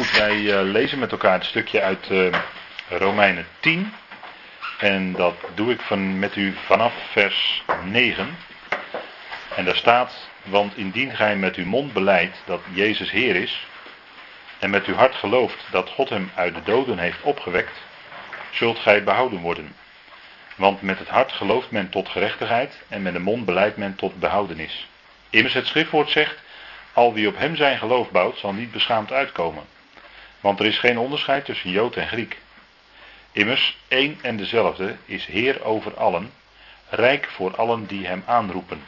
Goed, wij uh, lezen met elkaar het stukje uit uh, Romeinen 10. En dat doe ik van, met u vanaf vers 9. En daar staat, want indien gij met uw mond beleidt dat Jezus Heer is, en met uw hart gelooft dat God hem uit de doden heeft opgewekt, zult gij behouden worden. Want met het hart gelooft men tot gerechtigheid en met de mond beleidt men tot behoudenis. Immers het schriftwoord zegt, al wie op hem zijn geloof bouwt, zal niet beschaamd uitkomen. Want er is geen onderscheid tussen Jood en Griek. Immers, één en dezelfde is Heer over allen, rijk voor allen die hem aanroepen.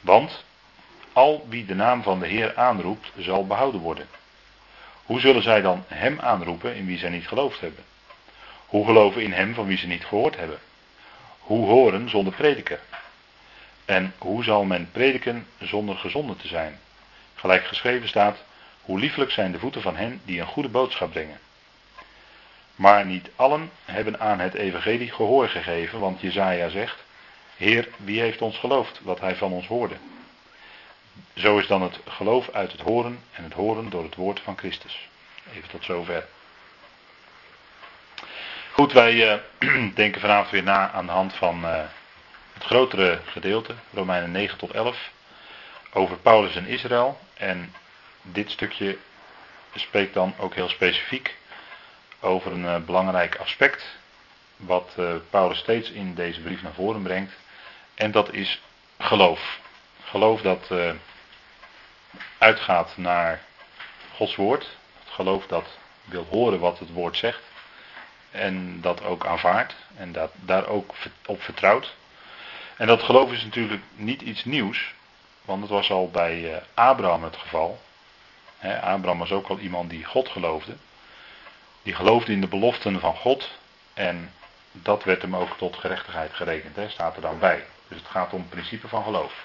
Want al wie de naam van de Heer aanroept, zal behouden worden. Hoe zullen zij dan hem aanroepen in wie zij niet geloofd hebben? Hoe geloven in hem van wie ze niet gehoord hebben? Hoe horen zonder prediker? En hoe zal men prediken zonder gezonden te zijn? Gelijk geschreven staat, hoe lieflijk zijn de voeten van hen die een goede boodschap brengen. Maar niet allen hebben aan het evangelie gehoor gegeven, want Jezaja zegt, Heer, wie heeft ons geloofd wat hij van ons hoorde? Zo is dan het geloof uit het horen en het horen door het woord van Christus. Even tot zover. Goed, wij uh, denken vanavond weer na aan de hand van uh, het grotere gedeelte, Romeinen 9 tot 11, over Paulus en Israël. En dit stukje spreekt dan ook heel specifiek over een uh, belangrijk aspect, wat Paulus steeds in deze brief naar voren brengt. En dat is geloof. Geloof dat uitgaat naar Gods woord. Het geloof dat wil horen wat het woord zegt. En dat ook aanvaardt. En dat, daar ook op vertrouwt. En dat geloof is natuurlijk niet iets nieuws. Want het was al bij eh, Abraham het geval. Abraham was ook al iemand die God geloofde. Die geloofde in de beloften van God. En dat werd hem ook tot gerechtigheid gerekend. Hè, staat er dan bij. Dus het gaat om het principe van geloof.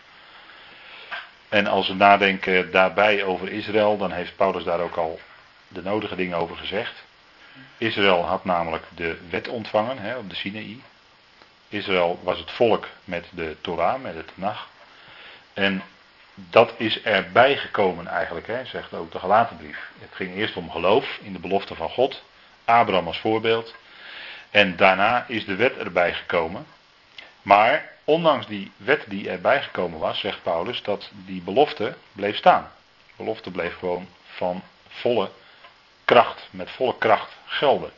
En als we nadenken daarbij over Israël, dan heeft Paulus daar ook al de nodige dingen over gezegd. Israël had namelijk de wet ontvangen op de Sinaï. Israël was het volk met de Torah, met het Tanach. En dat is erbij gekomen eigenlijk, hè, zegt ook de gelaten brief. Het ging eerst om geloof in de belofte van God. Abraham als voorbeeld. En daarna is de wet erbij gekomen. Maar ondanks die wet die erbij gekomen was, zegt Paulus, dat die belofte bleef staan. De belofte bleef gewoon van volle kracht, met volle kracht gelden.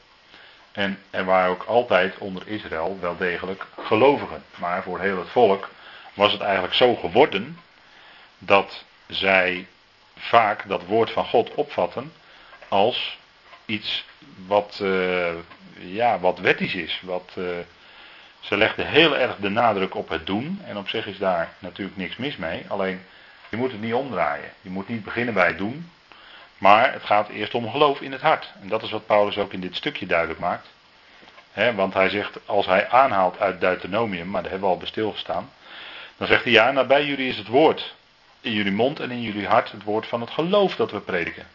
En er waren ook altijd onder Israël wel degelijk gelovigen. Maar voor heel het volk was het eigenlijk zo geworden dat zij vaak dat woord van God opvatten als iets wat, uh, ja, wat wettisch is, wat, uh, ze legde heel erg de nadruk op het doen. En op zich is daar natuurlijk niks mis mee. Alleen, je moet het niet omdraaien. Je moet niet beginnen bij het doen. Maar het gaat eerst om geloof in het hart. En dat is wat Paulus ook in dit stukje duidelijk maakt. want hij zegt, als hij aanhaalt uit Deuteronomium, maar daar hebben we al bij stilgestaan. Dan zegt hij, ja, nabij jullie is het woord. In jullie mond en in jullie hart het woord van het geloof dat we prediken.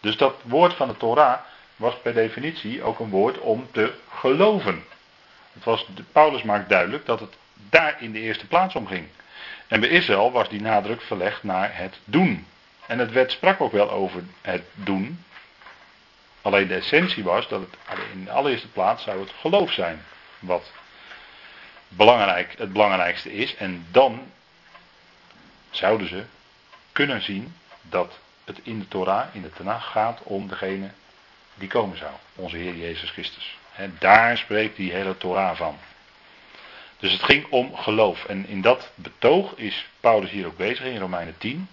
Dus dat woord van de Torah was per definitie ook een woord om te geloven. Het was, Paulus maakt duidelijk dat het daar in de eerste plaats om ging. En bij Israël was die nadruk verlegd naar het doen. En het wet sprak ook wel over het doen. Alleen de essentie was dat het in de allereerste plaats zou het geloof zijn. Wat belangrijk, het belangrijkste is. En dan zouden ze kunnen zien dat het in de Torah, in de Tanach gaat om degene die komen zou. Onze Heer Jezus Christus. Daar spreekt die hele Torah van. Dus het ging om geloof. En in dat betoog is Paulus hier ook bezig in Romeinen 10.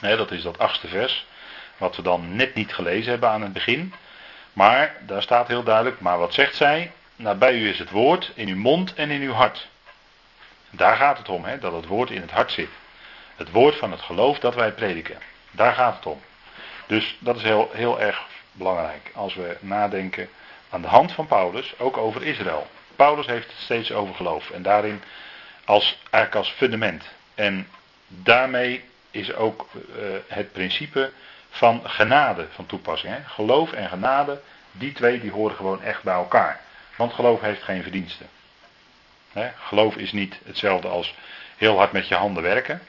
dat is dat achtste vers. Wat we dan net niet gelezen hebben aan het begin. Maar daar staat heel duidelijk. Maar wat zegt zij? Nou, bij u is het woord in uw mond en in uw hart. Daar gaat het om, dat het woord in het hart zit. Het woord van het geloof dat wij prediken. Daar gaat het om. Dus dat is heel, heel erg belangrijk. Als we nadenken aan de hand van Paulus ook over Israël. Paulus heeft het steeds over geloof en daarin als, eigenlijk als fundament. En daarmee is ook uh, het principe van genade van toepassing. Hè? Geloof en genade, die twee die horen gewoon echt bij elkaar. Want geloof heeft geen verdiensten. Hè? Geloof is niet hetzelfde als heel hard met je handen werken.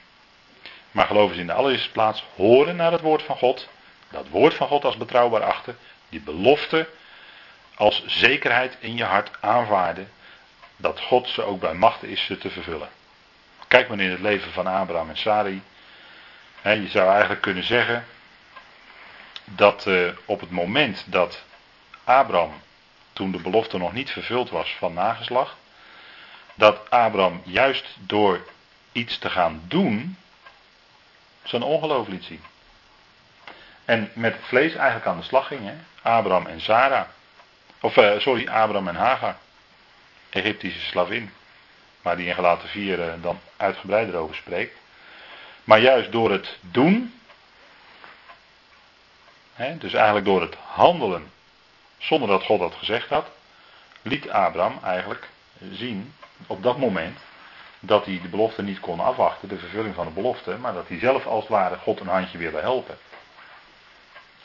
Maar geloof is in de allereerste plaats horen naar het woord van God. dat woord van God als betrouwbaar achten, die belofte als zekerheid in je hart aanvaarden, dat God ze ook bij machten is ze te vervullen. Kijk maar in het leven van Abraham en Sarai. je zou eigenlijk kunnen zeggen dat uh, op het moment dat Abraham, toen de belofte nog niet vervuld was van nageslacht, dat Abraham juist door iets te gaan doen, zijn ongeloof liet zien. En met het vlees eigenlijk aan de slag ging, hè? Abraham en Sarah. Of, uh, sorry, Abraham en Hagar. Egyptische slavin. Maar die in gelaten 4 uh, dan uitgebreider over spreekt. Maar juist door het doen. Hè, dus eigenlijk door het handelen. Zonder dat God dat gezegd had. Liet Abraham eigenlijk zien op dat moment. Dat hij de belofte niet kon afwachten. De vervulling van de belofte. Maar dat hij zelf als het ware God een handje wilde helpen.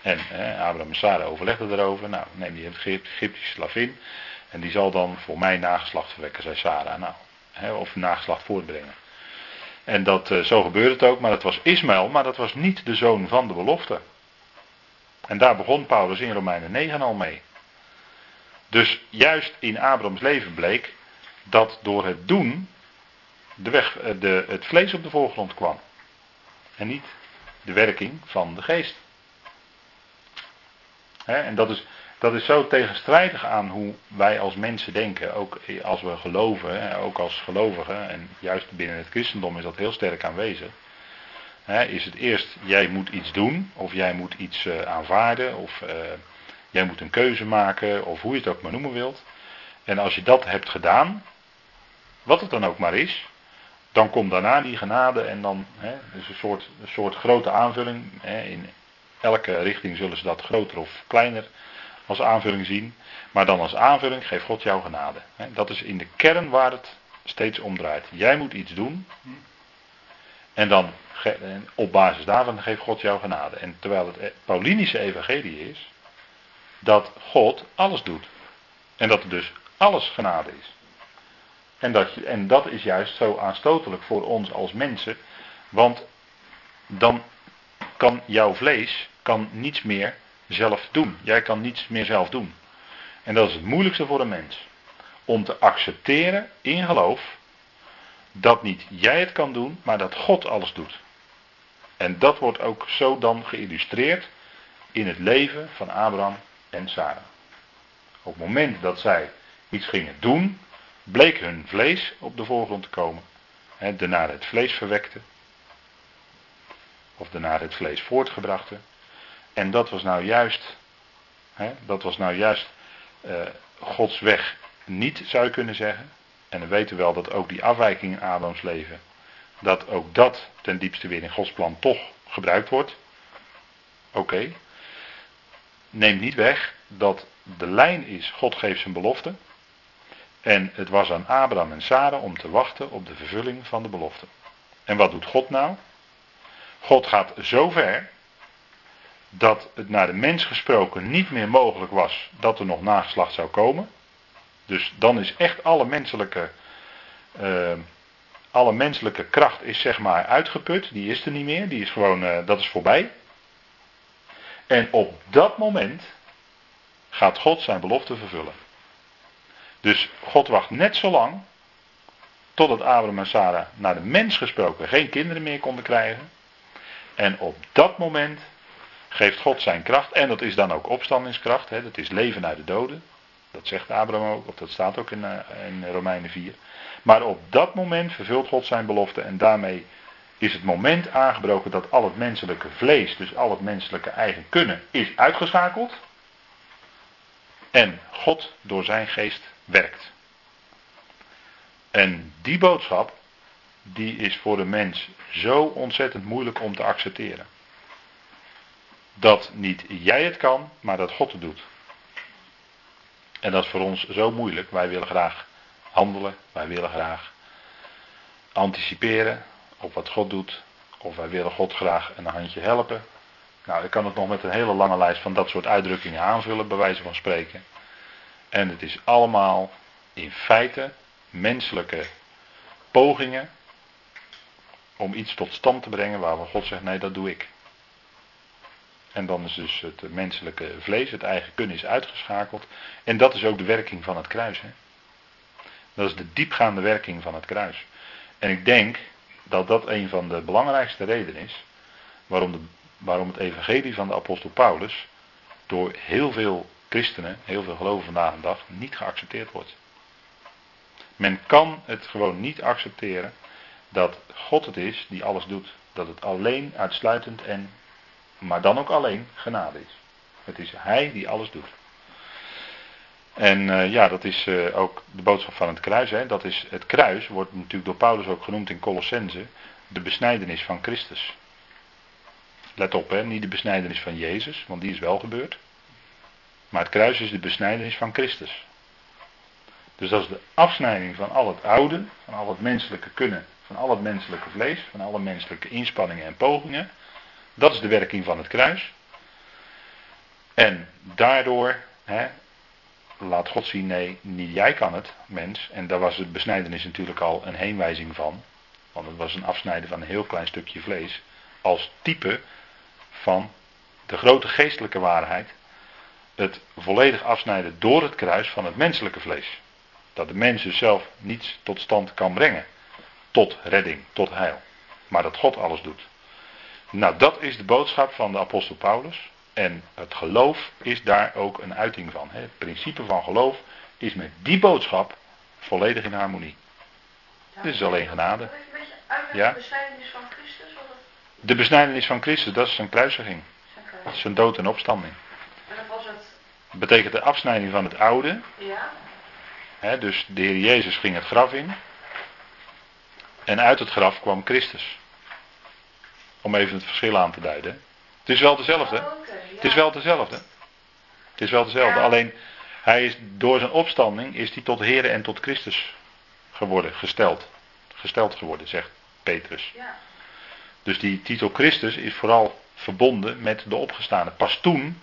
En Abraham en Sarah overlegden erover. Nou, neem die Egyptische slavin. En die zal dan voor mij nageslacht verwekken, zei Sarah. Nou, hè, of nageslacht voortbrengen. En dat, uh, zo gebeurde het ook, maar dat was Ismaël, maar dat was niet de zoon van de belofte. En daar begon Paulus in Romeinen 9 al mee. Dus juist in Abrahams leven bleek dat door het doen de weg, eh, de, het vlees op de voorgrond kwam. En niet de werking van de geest en dat is, dat is zo tegenstrijdig aan hoe wij als mensen denken, ook als we geloven, ook als gelovigen, en juist binnen het christendom is dat heel sterk aanwezig. is het eerst, jij moet iets doen, of jij moet iets uh, aanvaarden, of uh, jij moet een keuze maken, of hoe je het ook maar noemen wilt. En als je dat hebt gedaan, wat het dan ook maar is, dan komt daarna die genade en dan, hè, dus een soort, een soort grote aanvulling. Hè, in elke richting zullen ze dat groter of kleiner als aanvulling zien. Maar dan als aanvulling geeft God jouw genade. Dat is in de kern waar het steeds om draait. Jij moet iets doen. En dan op basis daarvan geeft God jouw genade. En terwijl het e- Paulinische evangelie is dat God alles doet. En dat er dus alles genade is. En dat, en dat is juist zo aanstotelijk voor ons als mensen. Want dan kan jouw vlees kan niets meer zelf doen. Jij kan niets meer zelf doen. En dat is het moeilijkste voor een mens. Om te accepteren in geloof dat niet jij het kan doen, maar dat God alles doet. En dat wordt ook zo dan geïllustreerd in het leven van Abraham en Sarah. Op het moment dat zij iets gingen doen, bleek hun vlees op de voorgrond te komen. de naar het vlees verwekte. Of de naar het vlees voortgebrachte. En dat was nou juist, dat was nou juist uh, Gods weg niet, zou je kunnen zeggen. En we weten wel dat ook die afwijking in Adams leven, dat ook dat ten diepste weer in Gods plan toch gebruikt wordt. Oké. Neemt niet weg dat de lijn is, God geeft zijn belofte. En het was aan Abraham en Sarah om te wachten op de vervulling van de belofte. En wat doet God nou? God gaat zo ver dat het naar de mens gesproken niet meer mogelijk was dat er nog nageslacht zou komen. Dus dan is echt alle menselijke, uh, alle menselijke kracht is zeg maar uitgeput. Die is er niet meer. Die is gewoon, uh, dat is voorbij. En op dat moment gaat God zijn belofte vervullen. Dus God wacht net zo lang totdat Abraham en Sarah naar de mens gesproken geen kinderen meer konden krijgen. En op dat moment geeft God zijn kracht. En dat is dan ook opstandingskracht. Hè, dat is leven uit de doden. Dat zegt Abraham ook, of dat staat ook in, uh, in Romeinen 4. Maar op dat moment vervult God zijn belofte. En daarmee is het moment aangebroken dat al het menselijke vlees, dus al het menselijke eigen kunnen, is uitgeschakeld. En God door zijn geest werkt. En die boodschap, die is voor de mens zo ontzettend moeilijk om te accepteren dat niet jij het kan, maar dat God het doet. En dat is voor ons zo moeilijk. Wij willen graag handelen, wij willen graag anticiperen op wat God doet, of wij willen God graag een handje helpen. Nou, ik kan het nog met een hele lange lijst van dat soort uitdrukkingen aanvullen, bij wijze van spreken. En het is allemaal in feite menselijke pogingen om iets tot stand te brengen waarvan God zegt: nee, dat doe ik. En dan is dus het menselijke vlees, het eigen kunnen, is uitgeschakeld. En dat is ook de werking van het kruis. Hè? Dat is de diepgaande werking van het kruis. En ik denk dat dat een van de belangrijkste redenen is waarom, de, waarom het evangelie van de apostel Paulus door heel veel christenen, heel veel geloven vandaag de dag, niet geaccepteerd wordt. Men kan het gewoon niet accepteren dat God het is die alles doet. Dat het alleen, uitsluitend en, maar dan ook alleen, genade is. Het is Hij die alles doet. En uh, ja, dat is uh, ook de boodschap van het kruis. Hè. Dat is, het kruis wordt natuurlijk door Paulus ook genoemd in Colossense de besnijdenis van Christus. Let op, hè, niet de besnijdenis van Jezus, want die is wel gebeurd. Maar het kruis is de besnijdenis van Christus. Dus dat is de afsnijding van al het oude, van al het menselijke kunnen, van al het menselijke vlees, van alle menselijke inspanningen en pogingen. Dat is de werking van het kruis. En daardoor hè, laat God zien, nee, niet jij kan het, mens. En daar was de besnijdenis natuurlijk al een heenwijzing van. Want het was een afsnijden van een heel klein stukje vlees. Als type van de grote geestelijke waarheid. Het volledig afsnijden door het kruis van het menselijke vlees. Dat de mens dus zelf niets tot stand kan brengen. Tot redding, tot heil. Maar dat God alles doet. Nou, dat is de boodschap van de apostel Paulus. En het geloof is daar ook een uiting van. Het principe van geloof is met die boodschap volledig in harmonie. Dit is alleen genade. Ja? De besnijdenis van Christus? De besnijdenis van Christus, dat is zijn kruisiging. Zijn dood en opstanding. En? Betekent de afsnijding van het oude. Ja. dus de Heer Jezus ging het graf in. En uit het graf kwam Christus. Om even het verschil aan te duiden. Het is wel dezelfde. Oh, het is wel dezelfde. Het is wel dezelfde. Alleen hij is door zijn opstanding is hij tot Heer en tot Christus geworden, gesteld. Gesteld geworden, zegt Petrus. Ja. Dus die titel Christus is vooral verbonden met de opgestane. Pas toen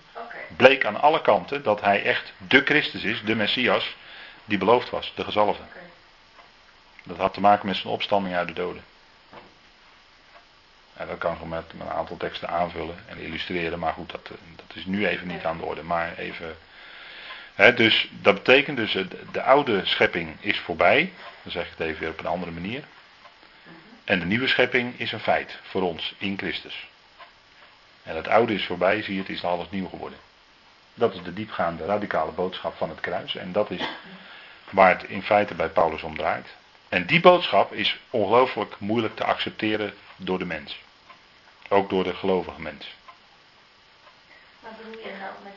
bleek aan alle kanten dat hij echt de Christus is, de Messias, die beloofd was, de gezalfde. Dat had te maken met zijn opstanding uit de doden. En dat kan ik met een aantal teksten aanvullen en illustreren, maar goed, dat, dat is nu even niet aan de orde. Maar even. Hè, dus dat betekent dus, de oude schepping is voorbij. Dan zeg ik het even weer op een andere manier. En de nieuwe schepping is een feit voor ons in Christus. En het oude is voorbij, zie je, het is alles nieuw geworden. Dat is de diepgaande radicale boodschap van het kruis. En dat is waar het in feite bij Paulus om draait. En die boodschap is ongelooflijk moeilijk te accepteren door de mens. Ook door de gelovige mens. Wat bedoel je nou met.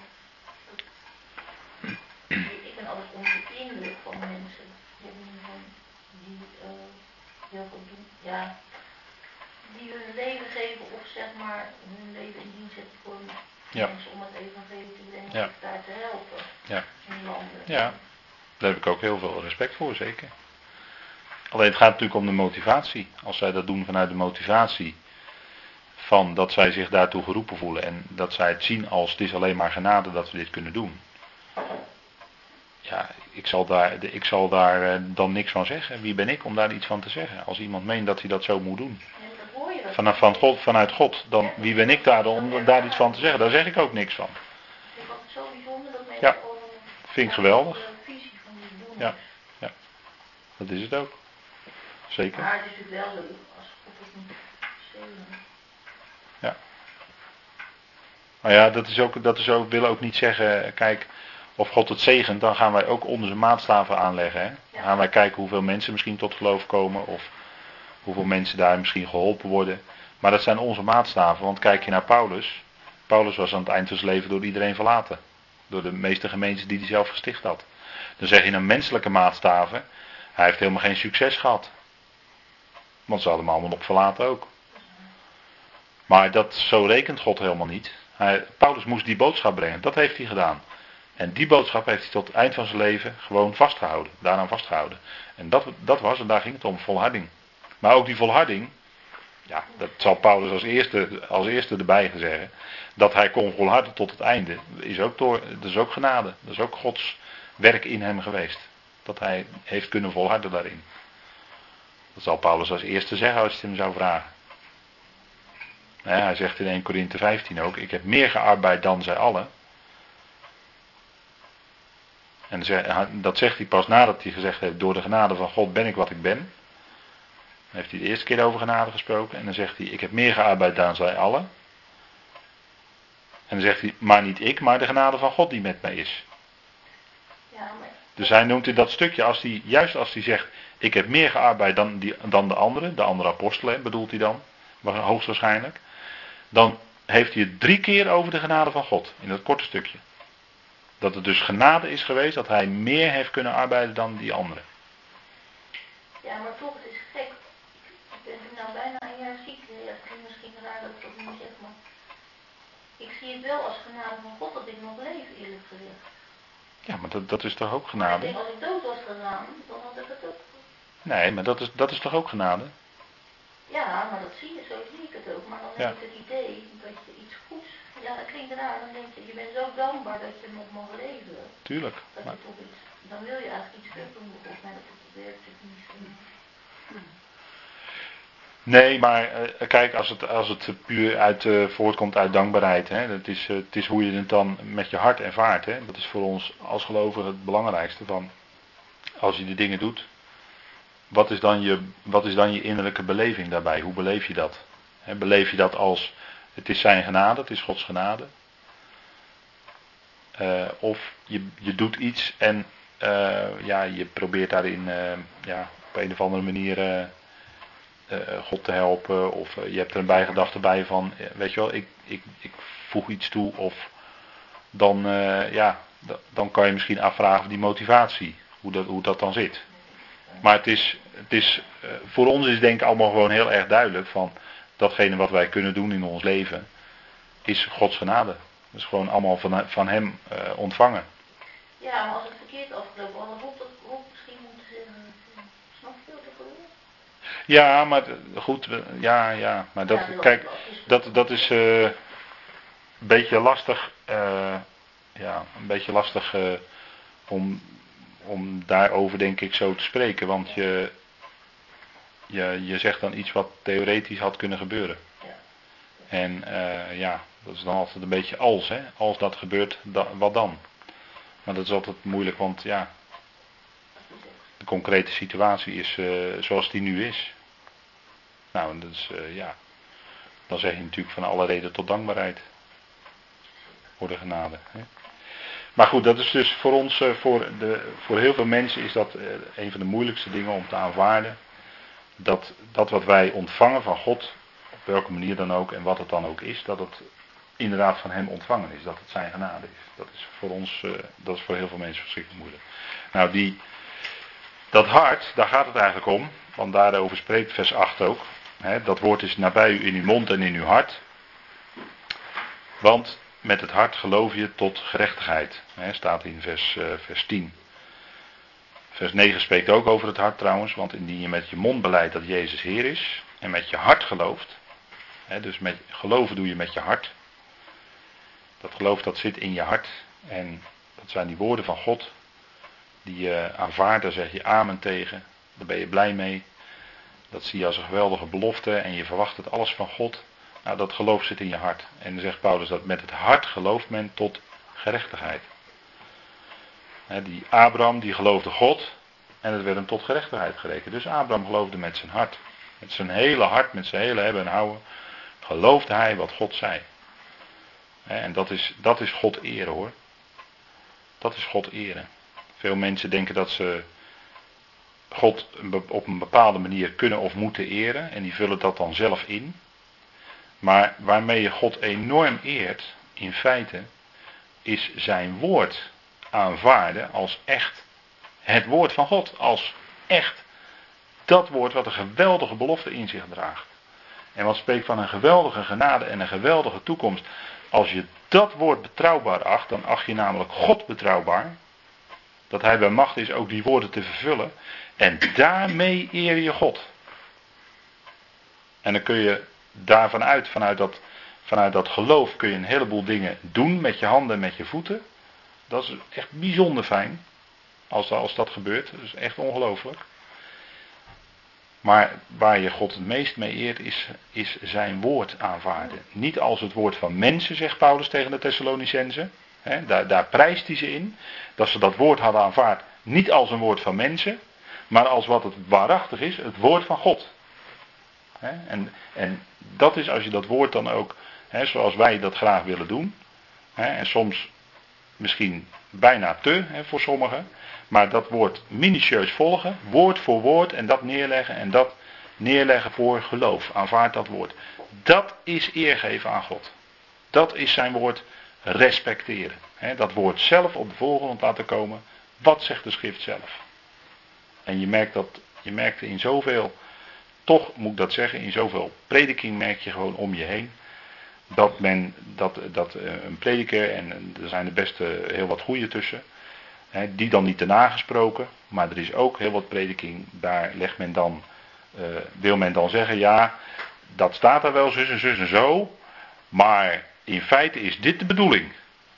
Ik ben altijd onder de indruk van mensen die, die doen. Ja, die hun leven geven of zeg maar hun leven in dienst zetten voor ja. mensen om het evangelie te brengen ja. daar te helpen. Ja. In landen. Ja, daar heb ik ook heel veel respect voor, zeker. Alleen het gaat natuurlijk om de motivatie. Als zij dat doen vanuit de motivatie van dat zij zich daartoe geroepen voelen en dat zij het zien als het is alleen maar genade dat we dit kunnen doen. Ja, ik zal daar, ik zal daar eh, dan niks van zeggen. Wie ben ik om daar iets van te zeggen? Als iemand meent dat hij dat zo moet doen. Vanaf van God, vanuit God, dan wie ben ik daar om daar iets van te zeggen? Daar zeg ik ook niks van. Ja, vind ik geweldig. Ja, ja, dat is het ook. Zeker. Maar het is natuurlijk wel leuk als God het niet Ja. Maar ja, dat is ook, dat is ook, wil ook niet zeggen, kijk, of God het zegent, dan gaan wij ook onze maatstaven aanleggen. Hè? Dan gaan wij kijken hoeveel mensen misschien tot geloof komen, of hoeveel mensen daar misschien geholpen worden. Maar dat zijn onze maatstaven, want kijk je naar Paulus. Paulus was aan het eind van zijn leven door iedereen verlaten. Door de meeste gemeentes die hij zelf gesticht had. Dan zeg je een menselijke maatstaven. Hij heeft helemaal geen succes gehad. Want ze hadden hem allemaal nog verlaten ook. Maar dat, zo rekent God helemaal niet. Hij, Paulus moest die boodschap brengen. Dat heeft hij gedaan. En die boodschap heeft hij tot het eind van zijn leven gewoon vastgehouden. Daaraan vastgehouden. En dat, dat was, en daar ging het om, volharding. Maar ook die volharding, ja, dat zal Paulus als eerste, als eerste erbij zeggen. Dat hij kon volharden tot het einde, is ook, door, dat is ook genade. Dat is ook Gods werk in hem geweest. Dat hij heeft kunnen volharden daarin. Dat zal Paulus als eerste zeggen als je hem zou vragen. hij zegt in 1 Korinthe 15 ook, ik heb meer gearbeid dan zij allen. En dat zegt hij pas nadat hij gezegd heeft, door de genade van God ben ik wat ik ben. Dan heeft hij de eerste keer over genade gesproken. En dan zegt hij, ik heb meer gearbeid dan zij allen. En dan zegt hij, maar niet ik, maar de genade van God die met mij is. Ja, maar... Dus hij noemt in dat stukje, als hij, juist als hij zegt, ik heb meer gearbeid dan, die, dan de anderen, de andere apostelen bedoelt hij dan, hoogstwaarschijnlijk. Dan heeft hij het drie keer over de genade van God, in dat korte stukje. Dat het dus genade is geweest, dat hij meer heeft kunnen arbeiden dan die anderen. Ja, maar toch, ben nu nou bijna een jaar ziek. Ja, het klinkt misschien raar dat ik dat nu zeg, maar... Ik zie het wel als genade van God dat ik nog leef, eerlijk gezegd. Ja, maar dat, dat is toch ook genade? ik denk, als ik dood was gegaan, dan had ik het ook. Nee, maar dat is, dat is toch ook genade? Ja, maar dat zie je, zo zie ik het ook. Maar dan heb ik het idee dat je iets goeds ja, dat klinkt raar. Dan denk je, je bent zo dankbaar dat je nog mag leven. Tuurlijk. Dat je toch iets, dan wil je eigenlijk iets terug doen. Volgens mij dat het werkt misschien. Nee, maar uh, kijk, als het, als het puur uit, uh, voortkomt uit dankbaarheid, hè, dat is, uh, het is hoe je het dan met je hart ervaart. Hè, dat is voor ons als gelovigen het belangrijkste. Van, als je de dingen doet, wat is, dan je, wat is dan je innerlijke beleving daarbij? Hoe beleef je dat? Hè, beleef je dat als het is zijn genade, het is Gods genade. Of je, je doet iets en ja, je probeert daarin ja, op een of andere manier God te helpen. Of je hebt er een bijgedachte bij van, weet je wel, ik, ik, ik voeg iets toe. Of dan, ja, dan kan je misschien afvragen die motivatie, hoe dat, hoe dat dan zit. Maar het is, het is, voor ons is denk ik allemaal gewoon heel erg duidelijk van datgene wat wij kunnen doen in ons leven, is Gods genade. Is gewoon allemaal van, van Hem ontvangen. Ja, maar als het verkeerd was, dan het ook misschien moeten zeggen, snap je wat er Ja, maar goed, ja, ja, maar dat, kijk, dat, dat is uh, een beetje lastig, uh, ja, een beetje lastig om, om daarover denk ik zo te spreken, want je, je, je zegt dan iets wat theoretisch had kunnen gebeuren. En ja, dat is dan altijd een beetje als, hè. Als dat gebeurt, wat dan? Maar dat is altijd moeilijk, want ja, de concrete situatie is uh, zoals die nu is. Nou, en dat is, uh, ja, dan zeg je natuurlijk van alle reden tot dankbaarheid. Voor de genade. Hè. Maar goed, dat is dus voor ons, voor, de, voor heel veel mensen is dat een van de moeilijkste dingen om te aanvaarden dat, dat wat wij ontvangen van God, op welke manier dan ook en wat het dan ook is, dat het inderdaad van Hem ontvangen is, dat het Zijn genade is. Dat is voor ons, dat is voor heel veel mensen verschrikkelijk moeilijk. Nou, die, dat hart, daar gaat het eigenlijk om, want daarover spreekt vers 8 ook. Dat woord is nabij u in uw mond en in uw hart. Want met het hart geloof je tot gerechtigheid. Hè, staat in vers, uh, vers 10. Vers 9 spreekt ook over het hart trouwens, want indien je met je mond beleidt dat Jezus Heer is en met je hart gelooft, dus met geloven doe je met je hart. Dat geloof dat zit in je hart en dat zijn die woorden van God die je aanvaardt, daar zeg je amen tegen, daar ben je blij mee. Dat zie je als een geweldige belofte en je verwacht het alles van God. Nou, dat geloof zit in je hart. En dan zegt Paulus dat met het hart gelooft men tot gerechtigheid die Abraham die geloofde God en het werd hem tot gerechtigheid gerekend. Dus Abraham geloofde met zijn hart. Met zijn hele hart, met zijn hele hebben en houden, geloofde hij wat God zei. en dat is, dat is God eren hoor. Dat is God eren. Veel mensen denken dat ze God op een bepaalde manier kunnen of moeten eren en die vullen dat dan zelf in. Maar waarmee je God enorm eert, in feite, is zijn woord aanvaarden als echt het woord van God. Als echt dat woord wat een geweldige belofte in zich draagt. En wat spreekt van een geweldige genade en een geweldige toekomst. Als je dat woord betrouwbaar acht, dan acht je namelijk God betrouwbaar. Dat hij bij macht is ook die woorden te vervullen. En daarmee eer je God. En dan kun je daarvan uit, vanuit dat, vanuit dat geloof, kun je een heleboel dingen doen met je handen en met je voeten. Dat is echt bijzonder fijn. Als, als dat gebeurt. Dat is echt ongelooflijk. Maar waar je God het meest mee eert, is, is zijn woord aanvaarden. Niet als het woord van mensen, zegt Paulus tegen de Thessalonicenzen. daar, daar prijst hij ze in. Dat ze dat woord hadden aanvaard. Niet als een woord van mensen. Maar als wat het waarachtig is, het woord van God. en, en dat is als je dat woord dan ook, zoals wij dat graag willen doen. en soms misschien bijna te voor sommigen. Maar dat woord minutieus volgen, woord voor woord en dat neerleggen en dat neerleggen voor geloof. Aanvaard dat woord. Dat is eergeven aan God. Dat is zijn woord respecteren. dat woord zelf op de voorgrond laten komen. Wat zegt de schrift zelf? En je merkt dat, je merkt in zoveel, toch moet ik dat zeggen, in zoveel prediking merk je gewoon om je heen. Dat men, dat, dat eh, een prediker, en er zijn er best heel wat goede tussen, die dan niet te nagesproken, maar er is ook heel wat prediking, daar legt men dan, uh, wil men dan zeggen, ja, dat staat er wel zus en zus en zo, maar in feite is dit de bedoeling.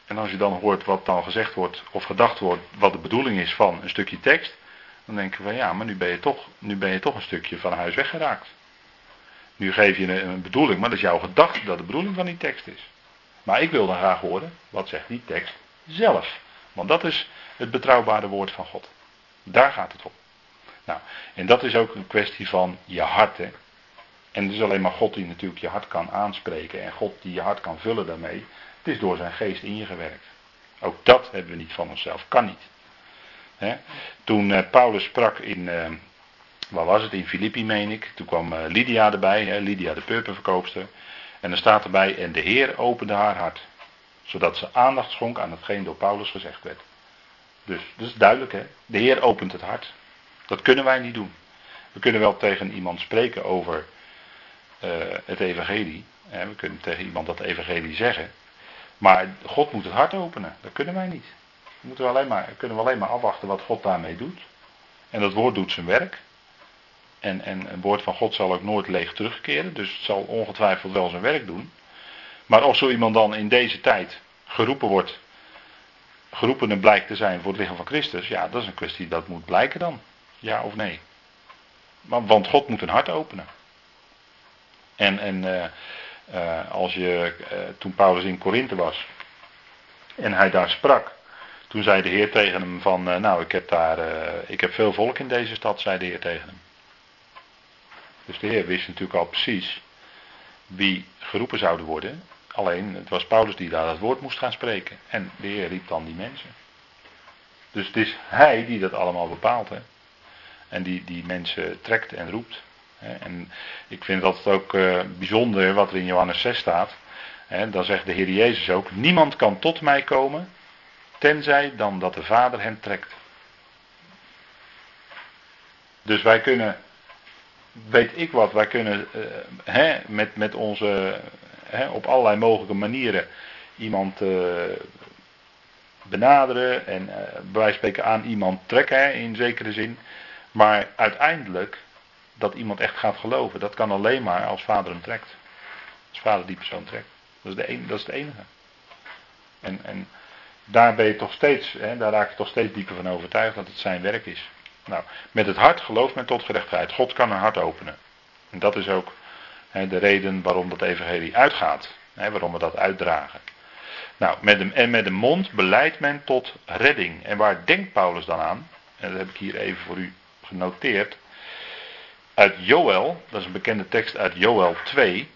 En als je dan hoort wat dan gezegd wordt of gedacht wordt, wat de bedoeling is van een stukje tekst, dan denk je van ja, maar nu ben je toch, nu ben je toch een stukje van huis weggeraakt. Nu geef je een, een bedoeling, maar dat is jouw gedachte dat de bedoeling van die tekst is. Maar ik wil dan graag horen, wat zegt die tekst zelf? Want dat is het betrouwbare woord van God. Daar gaat het om. Nou, en dat is ook een kwestie van je hart. Hè? En het is alleen maar God die natuurlijk je hart kan aanspreken en God die je hart kan vullen daarmee. Het is door zijn geest in je gewerkt. Ook dat hebben we niet van onszelf, kan niet. Toen eh, Paulus sprak in, uh, waar was het, in Filippi meen ik. Toen kwam uh, Lydia erbij, hè? Lydia de purperverkoopster. En er staat erbij, en de Heer opende haar hart. Zodat ze aandacht schonk aan hetgeen door Paulus gezegd werd. Dus dat is duidelijk, hè? De Heer opent het hart. Dat kunnen wij niet doen. We kunnen wel tegen iemand spreken over het evangelie. Hè? We kunnen tegen iemand dat evangelie zeggen. Maar God moet het hart openen. Dat kunnen wij niet. Moeten alleen maar, kunnen we alleen maar afwachten wat God daarmee doet. En dat woord doet zijn werk. En, en een woord van God zal ook nooit leeg terugkeren. Dus het zal ongetwijfeld wel zijn werk doen. Maar of zo iemand dan in deze tijd geroepen wordt geroepen en blijkt te zijn voor het lichaam van Christus, ja, dat is een kwestie dat moet blijken dan. Ja of nee. Want God moet een hart openen. En, en uh, uh, als je, uh, toen Paulus in Korinthe was en hij daar sprak, toen zei de Heer tegen hem van, nou ik heb daar, ik heb veel volk in deze stad, zei de Heer tegen hem. Dus de Heer wist natuurlijk al precies wie geroepen zouden worden. Alleen, het was Paulus die daar het woord moest gaan spreken. En de Heer riep dan die mensen. Dus het is Hij die dat allemaal bepaalt. Hè? En die die mensen trekt en roept. Hè? En ik vind dat ook uh, bijzonder wat er in Johannes 6 staat. Hè? Dan zegt de Heer Jezus ook: Niemand kan tot mij komen, tenzij dan dat de Vader hem trekt. Dus wij kunnen, weet ik wat, wij kunnen uh, hè, met, met onze op allerlei mogelijke manieren iemand uh, benaderen en uh, spreken aan iemand trekken in zekere zin. Maar uiteindelijk dat iemand echt gaat geloven, dat kan alleen maar als vader hem trekt. Als vader die persoon trekt. Dat is, de een, dat is het enige. En, en daar ben je toch steeds, hè, daar raak je toch steeds dieper van overtuigd dat het zijn werk is. Nou, met het hart gelooft men tot gerechtigheid. God kan een hart openen. En dat is ook de reden waarom dat evangelie uitgaat. waarom we dat uitdragen. Nou, met de, en met de mond beleidt men tot redding. En waar denkt Paulus dan aan? En dat heb ik hier even voor u genoteerd. Uit Joel, dat is een bekende tekst uit Joel 2.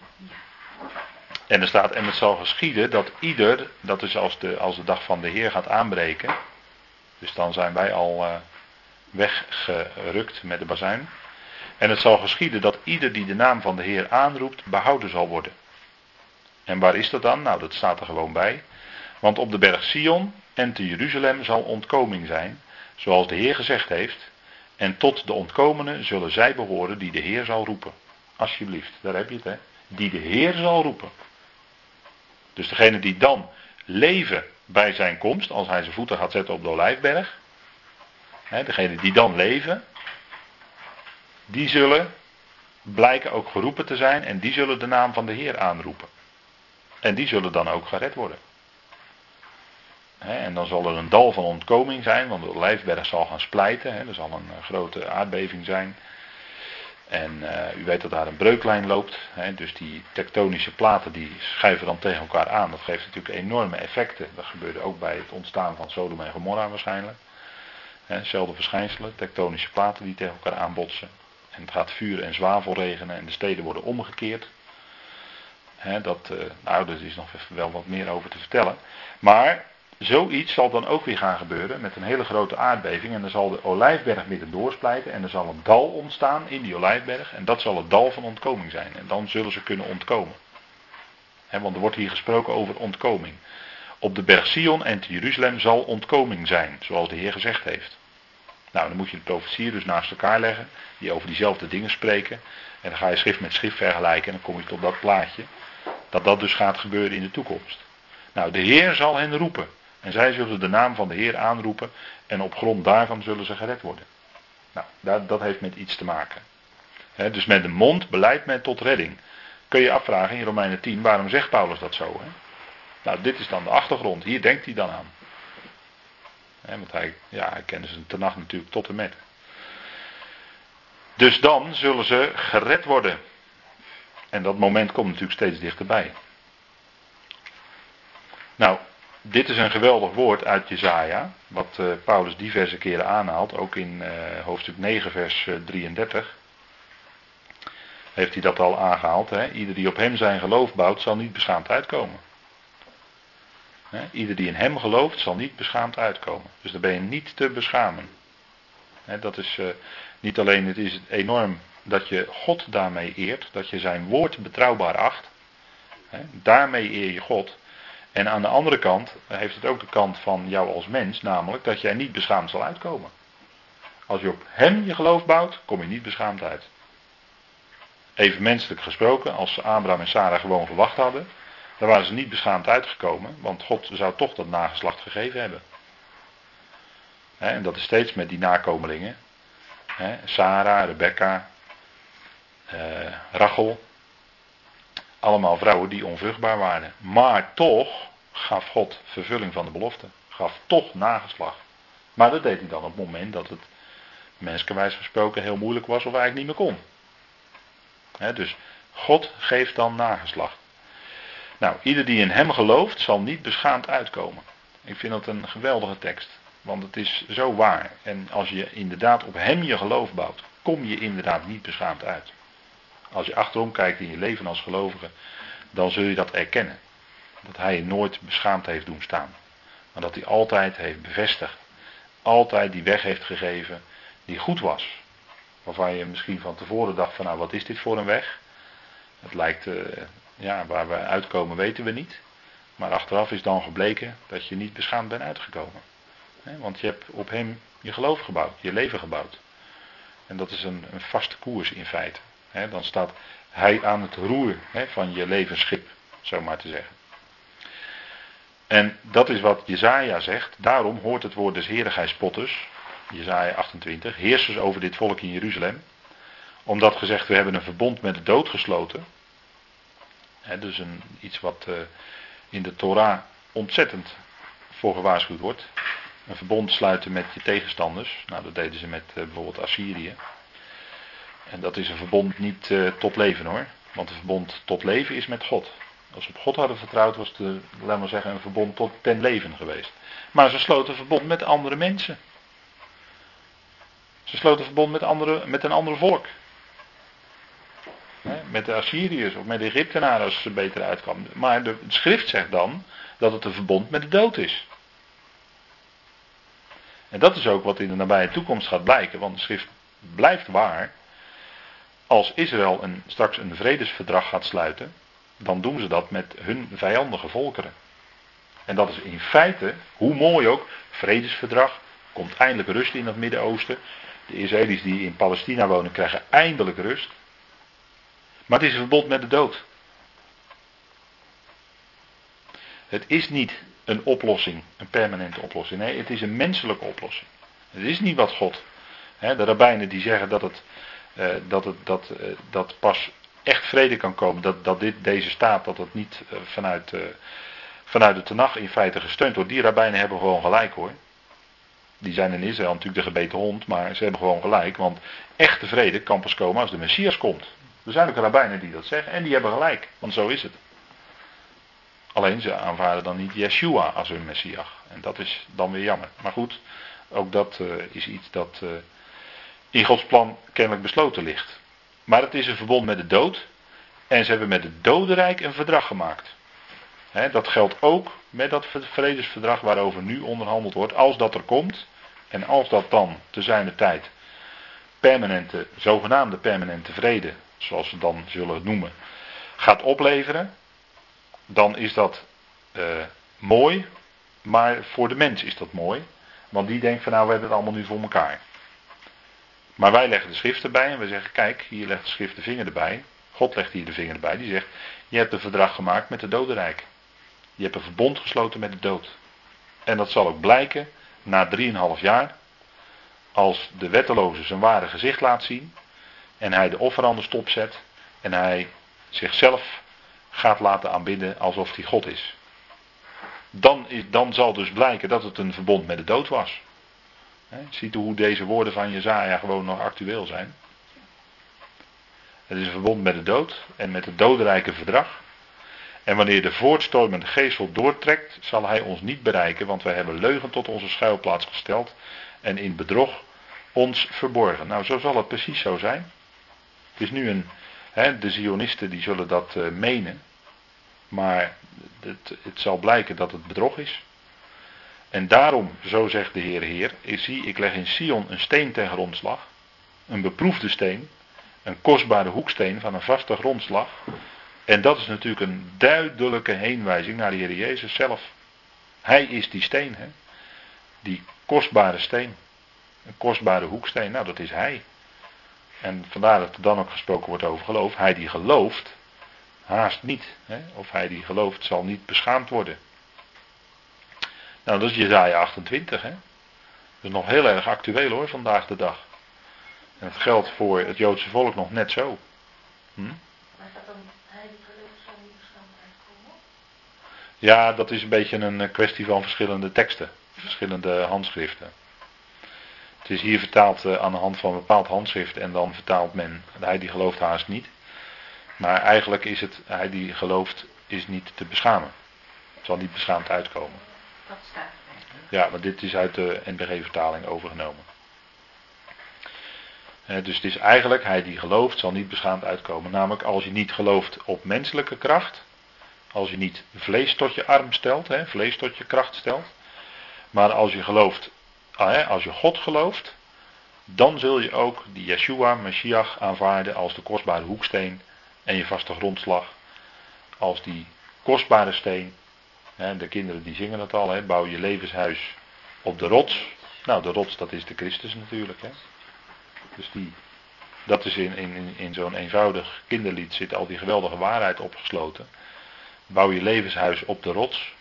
En er staat, en het zal geschieden dat ieder, dat is als de, als de dag van de Heer gaat aanbreken. Dus dan zijn wij al uh, weggerukt met de bazuin. En het zal geschieden dat ieder die de naam van de Heer aanroept, behouden zal worden. En waar is dat dan? Nou, dat staat er gewoon bij. Want op de berg Sion en te Jeruzalem zal ontkoming zijn, zoals de Heer gezegd heeft. En tot de ontkomenen zullen zij behoren die de Heer zal roepen. Alsjeblieft, daar heb je het, hè? Die de Heer zal roepen. Dus degene die dan leven bij zijn komst, als hij zijn voeten gaat zetten op de Olijfberg. Hè, degene die dan leven, die zullen blijken ook geroepen te zijn en die zullen de naam van de Heer aanroepen. En die zullen dan ook gered worden. en dan zal er een dal van ontkoming zijn, want de Olijfberg zal gaan splijten. er zal een eh, grote aardbeving zijn. En u weet dat daar een breuklijn loopt. Hè, dus die tektonische platen die schuiven dan tegen elkaar aan. Dat geeft natuurlijk enorme effecten. Dat gebeurde ook bij het ontstaan van Sodom en Gomorra waarschijnlijk. Hetzelfde verschijnselen, tektonische platen die tegen elkaar aanbotsen. En het gaat vuur en zwavel regenen en de steden worden omgekeerd. dat, uh, nou, daar is nog wel wat meer over te vertellen. Maar zoiets zal dan ook weer gaan gebeuren met een hele grote aardbeving. En dan zal de olijfberg midden doorsplijten en er zal een dal ontstaan in die olijfberg. En dat zal het dal van ontkoming zijn. En dan zullen ze kunnen ontkomen. want er wordt hier gesproken over ontkoming. Op de berg Sion en te Jeruzalem zal ontkoming zijn, zoals de Heer gezegd heeft. Nou, dan moet je de profetieën dus naast elkaar leggen, die over diezelfde dingen spreken. En dan ga je schrift met schrift vergelijken en dan kom je tot dat plaatje. Dat dat dus gaat gebeuren in de toekomst. Nou, de Heer zal hen roepen. En zij zullen de naam van de Heer aanroepen. En op grond daarvan zullen ze gered worden. Nou, dat, dat heeft met iets te maken. dus met de mond beleidt men tot redding. Kun je afvragen in Romeinen 10, waarom zegt Paulus dat zo? Nou, dit is dan de achtergrond. Hier denkt hij dan aan. want hij, ja, hij kende zijn tenag natuurlijk tot en met. Dus dan zullen ze gered worden. En dat moment komt natuurlijk steeds dichterbij. Nou, dit is een geweldig woord uit Jezaja, wat uh, Paulus diverse keren aanhaalt, ook in uh, hoofdstuk 9, vers 33. Eh, Heeft hij dat al aangehaald? Hè? Ieder die op hem zijn geloof bouwt, zal niet beschaamd uitkomen. Ieder die in hem gelooft, zal niet beschaamd uitkomen. Dus dan ben je niet te beschamen. Dat is niet alleen, het is enorm dat je God daarmee eert, dat je zijn woord betrouwbaar acht. Daarmee eer je God. En aan de andere kant heeft het ook de kant van jou als mens, namelijk dat jij niet beschaamd zal uitkomen. Als je op hem je geloof bouwt, kom je niet beschaamd uit. Even menselijk gesproken, als Abraham en Sarah gewoon verwacht hadden, dan waren ze niet beschaamd uitgekomen, want God zou toch dat nageslacht gegeven hebben. En dat is steeds met die nakomelingen. Sarah, Rebecca, eh, Rachel, allemaal vrouwen die onvruchtbaar waren. Maar toch gaf God vervulling van de belofte. Gaf toch nageslag. Maar dat deed hij dan op het moment dat het menselijkerwijs gesproken heel moeilijk was of eigenlijk niet meer kon. dus God geeft dan nageslag. Nou, ieder die in hem gelooft zal niet beschaamd uitkomen. Ik vind dat een geweldige tekst. Want het is zo waar. En als je inderdaad op hem je geloof bouwt, kom je inderdaad niet beschaamd uit. Als je achterom kijkt in je leven als gelovige, dan zul je dat erkennen. Dat hij je nooit beschaamd heeft doen staan. Maar dat hij altijd heeft bevestigd. Altijd die weg heeft gegeven die goed was. Waarvan je misschien van tevoren dacht van nou wat is dit voor een weg? Het lijkt, uh, ja waar we uitkomen weten we niet. Maar achteraf is dan gebleken dat je niet beschaamd bent uitgekomen. Want je hebt op hem je geloof gebouwd, je leven gebouwd. En dat is een, een vaste koers in feite dan staat hij aan het roer van je levensschip, zo maar te zeggen. En dat is wat Jezaja zegt. Daarom hoort het woord des Heeren spotters, Jezaja 28, heersers over dit volk in Jeruzalem. Omdat gezegd, we hebben een verbond met de dood gesloten. dus een, iets wat uh, in de Torah ontzettend voor gewaarschuwd wordt. Een verbond sluiten met je tegenstanders. Nou, dat deden ze met uh, bijvoorbeeld Assyrië. En dat is een verbond niet uh, tot leven hoor. Want een verbond tot leven is met God. Als ze op God hadden vertrouwd, was het, uh, laten we zeggen, een verbond tot ten leven geweest. Maar ze sloten een verbond met andere mensen. Ze sloten een verbond met, met een ander volk. met de Assyriërs of met de Egyptenaren als ze beter uitkwamen. Maar de, de schrift zegt dan dat het een verbond met de dood is. En dat is ook wat in de nabije toekomst gaat blijken, want de schrift blijft waar als Israël een, straks een vredesverdrag gaat sluiten, dan doen ze dat met hun vijandige volkeren. En dat is in feite, hoe mooi ook, vredesverdrag, komt eindelijk rust in het Midden-Oosten. De Israëli's die in Palestina wonen krijgen eindelijk rust. Maar het is een verbod met de dood. Het is niet een oplossing, een permanente oplossing. Nee, het is een menselijke oplossing. Het is niet wat God. De rabbijnen die zeggen dat het dat, het, dat, uh, dat pas echt vrede kan komen. Dat, dat dit, deze staat, dat het niet uh, vanuit, vanuit de Tenach in feite gesteund wordt. Die rabbijnen hebben gewoon gelijk hoor. Die zijn in Israël natuurlijk de gebeten hond, maar ze hebben gewoon gelijk. Want echte vrede kan pas komen als de Messias komt. Er zijn ook rabbijnen die dat zeggen en die hebben gelijk, want zo is het. Alleen ze aanvaarden dan niet Yeshua als hun Messias. En dat is dan weer jammer. Maar goed, ook dat is iets dat in Gods plan kennelijk besloten ligt. Maar het is een verbond met de dood. En ze hebben met het dodenrijk een verdrag gemaakt. Dat geldt ook met dat vredesverdrag waarover nu onderhandeld wordt. Als dat er komt. En als dat dan te zijner tijd permanente, zogenaamde permanente vrede, zoals we dan zullen noemen, gaat opleveren. Dan is dat uh, mooi. Maar voor de mens is dat mooi. Want die denkt van nou we hebben het allemaal nu voor elkaar. Maar wij leggen de schrift erbij en we zeggen kijk hier legt de schrift de vinger erbij. God legt hier de vinger erbij. Die zegt je hebt een verdrag gemaakt met de dodenrijk. Je hebt een verbond gesloten met de dood. En dat zal ook blijken na 3,5 jaar. Als de wetteloze zijn ware gezicht laat zien. En hij de offeranden stopzet. En hij zichzelf gaat laten aanbidden alsof hij God is. Dan, is, dan zal dus blijken dat het een verbond met de dood was. Ziet u hoe deze woorden van Jezaja gewoon nog actueel zijn. Het is een verbond met de dood en met het dodenrijke verdrag. En wanneer de voortstormende geestel doortrekt, zal hij ons niet bereiken, want wij hebben leugen tot onze schuilplaats gesteld en in bedrog ons verborgen. Nou, zo zal het precies zo zijn. Het is nu een, de Zionisten die zullen dat uh, menen, maar het, het, zal blijken dat het bedrog is. En daarom, zo zegt de Heer Heer, ik zie, ik leg in Sion een steen ten grondslag, een beproefde steen, een kostbare hoeksteen van een vaste grondslag. En dat is natuurlijk een duidelijke heenwijzing naar de Heer Jezus zelf. Hij is die steen, hè? die kostbare steen. Een kostbare hoeksteen, nou dat is Hij. En vandaar dat er dan ook gesproken wordt over geloof. Hij die gelooft, haast niet. Hè? Of hij die gelooft zal niet beschaamd worden. Nou, dat is Jezaja 28. Hè? Dat is nog heel erg actueel hoor, vandaag de dag. En het geldt voor het Joodse volk nog net zo. Hm? Ja, dat is een beetje een eh, kwestie van verschillende teksten. Verschillende handschriften. Het is hier vertaald uh, aan de hand van een bepaald handschrift en dan vertaalt men hij die gelooft haast niet. Maar eigenlijk is het hij die gelooft is niet te beschamen. Het zal niet beschaamd uitkomen. Dat staat. Ja, maar dit is uit de NBG-vertaling overgenomen. dus het is eigenlijk, hij die gelooft zal niet beschaamd uitkomen. Namelijk als je niet gelooft op menselijke kracht. Als je niet vlees tot je arm stelt, hè, vlees tot je kracht stelt. Maar als je gelooft, ah, als je God gelooft. Dan zul je ook die Yeshua, Mashiach aanvaarden als de kostbare hoeksteen. En je vaste grondslag. Als die kostbare steen de kinderen die zingen het al, bouw je levenshuis op de rots. Nou, de rots dat is de Christus natuurlijk. Dus die, dat is in, in, in zo'n eenvoudig kinderlied zit al die geweldige waarheid opgesloten. Bouw je levenshuis op de rots.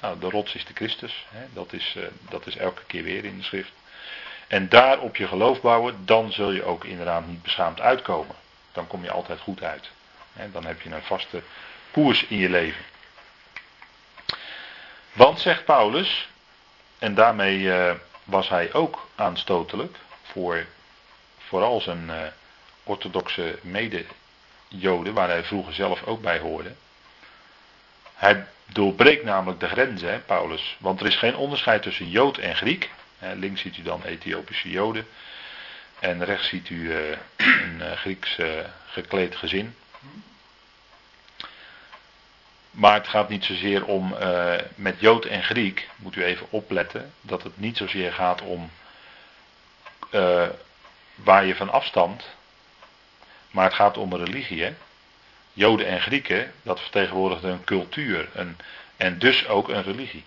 Nou, de rots is de Christus. Dat, is, uh, dat is elke keer weer in de schrift. En daar op je geloof bouwen, dan zul je ook inderdaad niet beschaamd uitkomen. Dan kom je altijd goed uit. Dan heb je een vaste koers in je leven. Want, zegt Paulus, en daarmee uh, was hij ook aanstotelijk voor vooral zijn uh, orthodoxe mede-joden, waar hij vroeger zelf ook bij hoorde. Hij doorbreekt namelijk de grenzen, hè, Paulus. Want er is geen onderscheid tussen Jood en Griek. Links ziet u dan Ethiopische Joden. En rechts ziet u uh, een Grieks gekleed gezin. Maar het gaat niet zozeer om, uh, met Jood en Griek, moet u even opletten, dat het niet zozeer gaat om uh, waar je van afstamt, maar het gaat om religie. Joden en Grieken, dat vertegenwoordigde een cultuur en dus ook een religie.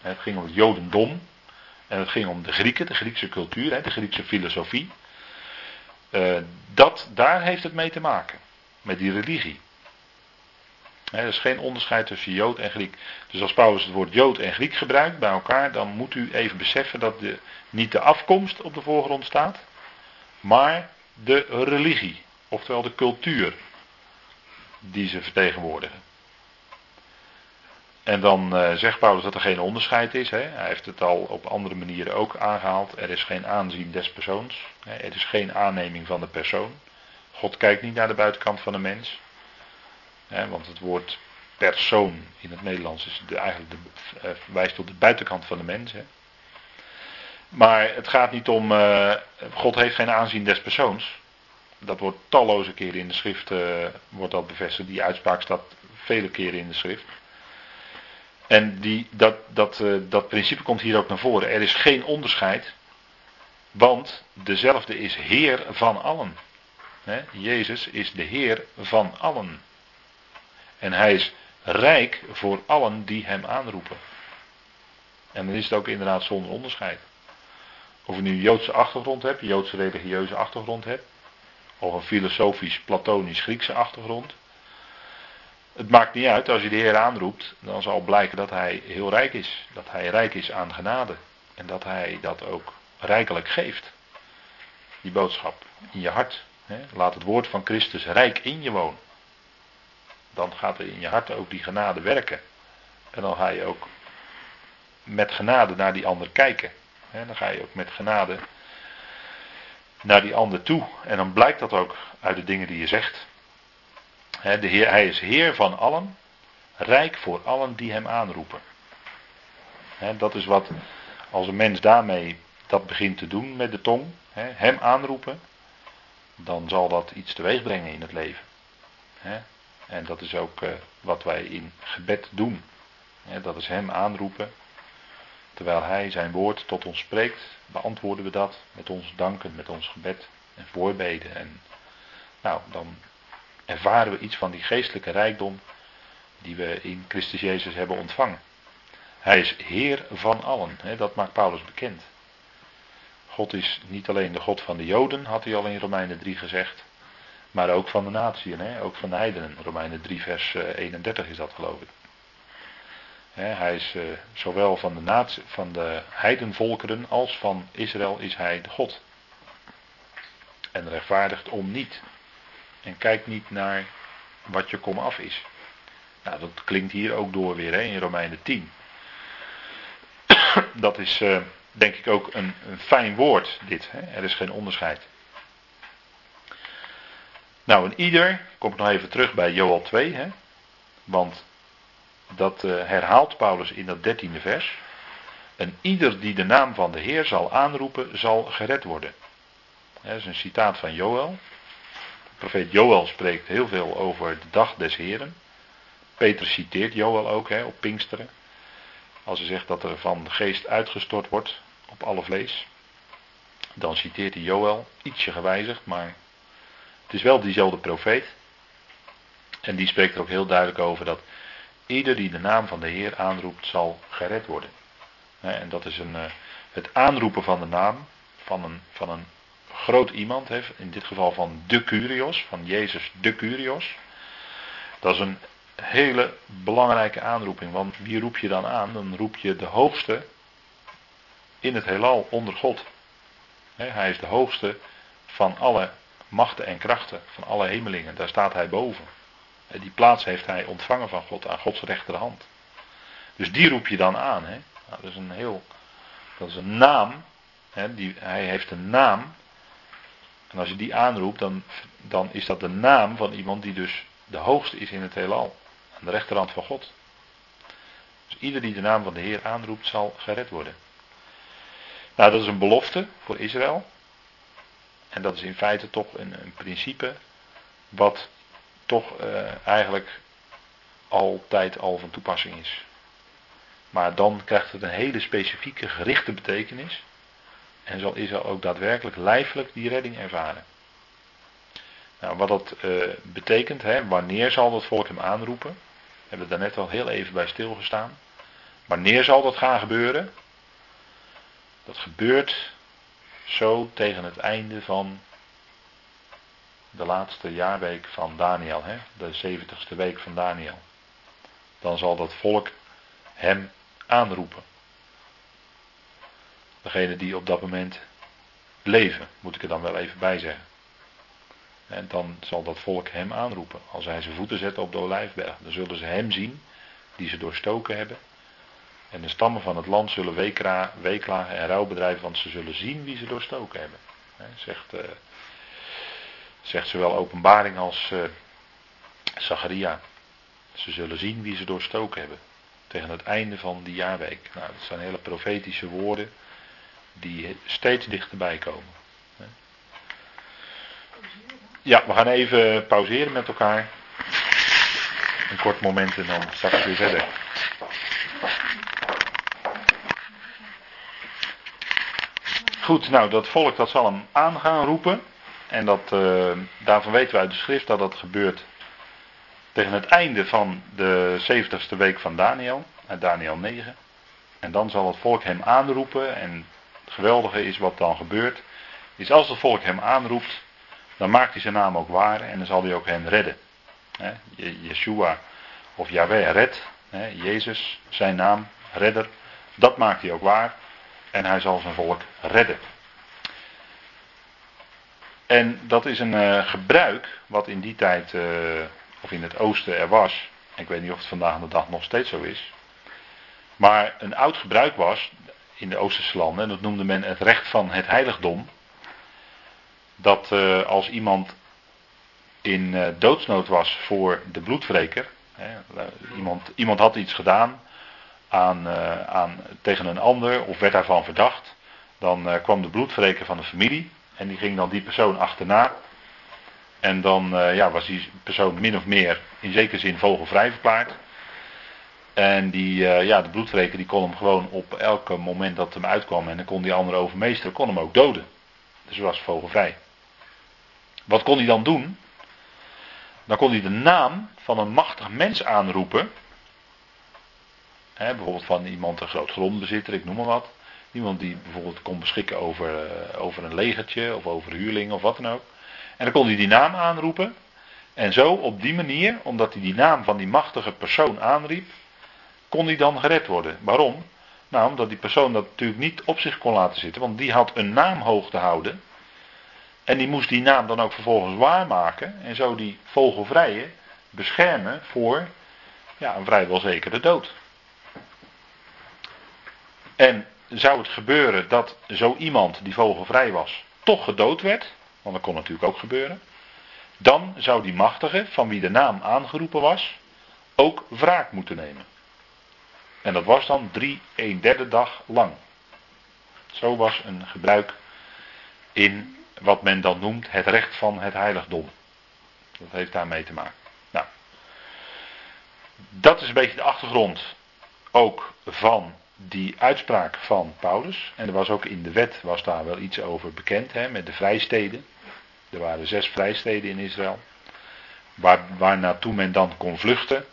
Het ging om het Jodendom en het ging om de Grieken, de Griekse cultuur, de Griekse filosofie. Uh, dat, daar heeft het mee te maken, met die religie er is geen onderscheid tussen Jood en Griek. Dus als Paulus het woord Jood en Griek gebruikt bij elkaar, dan moet u even beseffen dat de, niet de afkomst op de voorgrond staat, maar de religie, oftewel de cultuur die ze vertegenwoordigen. En dan uh, zegt Paulus dat er geen onderscheid is. Hè? Hij heeft het al op andere manieren ook aangehaald. Er is geen aanzien des persoons. Hè? Er is geen aanneming van de persoon. God kijkt niet naar de buitenkant van de mens. Want het woord persoon in het Nederlands is eigenlijk de, uh, wijst op de buitenkant van de mens. Hè? Maar het gaat niet om. Uh, God heeft geen aanzien des persoons. Dat wordt talloze keren in de schrift wordt dat bevestigd. Die uitspraak staat vele keren in de schrift. En die, dat, dat, dat principe komt hier ook naar voren. Er is geen onderscheid, want dezelfde is Heer van allen. Jezus is de Heer van allen. En hij is rijk voor allen die hem aanroepen. En dan is het ook inderdaad zonder onderscheid. Of je nu een Joodse achtergrond hebt, Joodse religieuze achtergrond hebt, of een filosofisch, platonisch, Griekse achtergrond. Het maakt niet uit, als je de Heer aanroept, dan zal blijken dat hij heel rijk is. Dat hij rijk is aan genade. En dat hij dat ook rijkelijk geeft. Die boodschap in je hart. Laat het woord van Christus rijk in je wonen. Dan gaat er in je hart ook die genade werken. En dan ga je ook met genade naar die ander kijken. Hè? Dan ga je ook met genade naar die ander toe. En dan blijkt dat ook uit de dingen die je zegt de heer, hij is Heer van allen, rijk voor allen die hem aanroepen. dat is wat, als een mens daarmee dat begint te doen met de tong, hem aanroepen, dan zal dat iets teweeg brengen in het leven. En dat is ook uh, wat wij in gebed doen. dat is hem aanroepen. Terwijl hij zijn woord tot ons spreekt, beantwoorden we dat met ons danken, met ons gebed en voorbeden. En nou, dan ervaren we iets van die geestelijke rijkdom die we in Christus Jezus hebben ontvangen. Hij is Heer van allen, dat maakt Paulus bekend. God is niet alleen de God van de Joden, had hij al in Romeinen 3 gezegd, maar ook van de natieën, ook van de heidenen. Romeinen 3 vers 31 eh, is dat geloof ik. hij is uh, zowel van de, natie, van de heidenvolkeren als van Israël is hij de God. En rechtvaardigt om niet. En kijk niet naar wat je komaf is. Nou, dat klinkt hier ook door weer in Romeinen 10. dat is uh, denk ik ook een, een fijn woord, dit. Er is geen onderscheid. Nou, en ieder, kom ik nog even terug bij Joel 2, hè? want dat uh, herhaalt Paulus in dat dertiende vers. En ieder die de naam van de Heer zal aanroepen, zal gered worden. Dat is een citaat van Joel profeet Joel spreekt heel veel over de dag des Heren. Peter citeert Joel ook hè, op Pinksteren. Als hij zegt dat er van de geest uitgestort wordt op alle vlees. Dan citeert hij Joel, ietsje gewijzigd, maar het is wel diezelfde profeet. En die spreekt er ook heel duidelijk over dat ieder die de naam van de Heer aanroept zal gered worden. En dat is een, eh, het aanroepen van de naam van een, van een groot iemand in dit geval van de Curios, van Jezus de Curios. Dat is een hele belangrijke aanroeping, want wie roep je dan aan? Dan roep je de hoogste in het heelal onder God. Hij is de hoogste van alle machten en krachten, van alle hemelingen. Daar staat hij boven. Die plaats heeft hij ontvangen van God, aan Gods rechterhand. Dus die roep je dan aan. Hè? Nou, dat is een heel, dat is een naam. Hè? Die, hij heeft een naam en als je die aanroept, dan, dan is dat de naam van iemand die dus de hoogste is in het heelal. Aan de rechterhand van God. Dus ieder die de naam van de Heer aanroept, zal gered worden. Nou, dat is een belofte voor Israël. En dat is in feite toch een, een principe wat toch eh, eigenlijk altijd al van toepassing is. Maar dan krijgt het een hele specifieke gerichte betekenis. En zal Israël ook daadwerkelijk lijfelijk die redding ervaren. Nou, wat dat uh, betekent, hè, wanneer zal dat volk hem aanroepen? We hebben daar net al heel even bij stilgestaan. Wanneer zal dat gaan gebeuren? Dat gebeurt zo tegen het einde van de laatste jaarweek van Daniel, hè, de zeventigste week van Daniel. Dan zal dat volk hem aanroepen. Degene die op dat moment leven, moet ik er dan wel even bij zeggen. En dan zal dat volk hem aanroepen. Als hij zijn voeten zet op de olijfberg, dan zullen ze hem zien die ze doorstoken hebben. En de stammen van het land zullen weekra, weeklagen en rouw bedrijven, want ze zullen zien wie ze doorstoken hebben. He, zegt, uh, zegt zowel openbaring als uh, Zacharia. Ze zullen zien wie ze doorstoken hebben. Tegen het einde van die jaarweek. Nou, dat zijn hele profetische woorden die steeds dichterbij komen. Ja, we gaan even pauzeren met elkaar. Een kort moment en dan straks weer verder. Goed, nou dat volk dat zal hem aan gaan roepen. En dat, uh, daarvan weten we uit de schrift dat dat gebeurt tegen het einde van de 70ste week van Daniel, uit Daniel 9. En dan zal het volk hem aanroepen. En het geweldige is wat dan gebeurt, is als het volk hem aanroept, dan maakt hij zijn naam ook waar en dan zal hij ook hen redden. He, Yeshua of Yahweh redt, Jezus, zijn naam, redder, dat maakt hij ook waar en hij zal zijn volk redden. En dat is een uh, gebruik wat in die tijd, uh, of in het oosten er was. Ik weet niet of het vandaag de dag nog steeds zo is. Maar een oud gebruik was in de Oosterse landen, en dat noemde men het recht van het heiligdom. Dat uh, als iemand in doodsnood was voor de bloedvreker, hè, iemand, iemand had iets gedaan aan, aan, tegen een ander of werd daarvan verdacht, dan kwam de bloedvreker van de familie en die ging dan die persoon achterna. En dan uh, ja, was die persoon min of meer in zekere zin vogelvrij verklaard. En die, ja, de bloedvreker die kon hem gewoon op elk moment dat hem uitkwam en dan kon die andere overmeesteren, kon hem ook doden. Dus hij was vogelvrij. Wat kon hij dan doen? Dan kon hij de naam van een machtig mens aanroepen. Hè, bijvoorbeeld van iemand, een groot grondbezitter, ik noem maar wat. Iemand die bijvoorbeeld kon beschikken over, uh, over een legertje of over huurling of wat dan ook. En dan kon hij die naam aanroepen. En zo op die manier, omdat hij die naam van die machtige persoon aanriep, kon hij dan gered worden. Waarom? Nou, omdat die persoon dat natuurlijk niet op zich kon laten zitten, want die had een naam hoog te houden. En die moest die naam dan ook vervolgens waarmaken en zo die vogelvrije beschermen voor ja, een vrijwel zekere dood. En zou het gebeuren dat zo iemand die vogelvrij was, toch gedood werd, want dat kon natuurlijk ook gebeuren, dan zou die machtige, van wie de naam aangeroepen was, ook wraak moeten nemen. En dat was dan drie, een derde dag lang. Zo was een gebruik in wat men dan noemt het recht van het heiligdom. Dat heeft daarmee te maken. Nou, dat is een beetje de achtergrond ook van die uitspraak van Paulus, en er was ook in de wet was daar wel iets over bekend, hè, met de vrijsteden. Er waren zes vrijsteden in Israël, waar, waar naartoe men dan kon vluchten,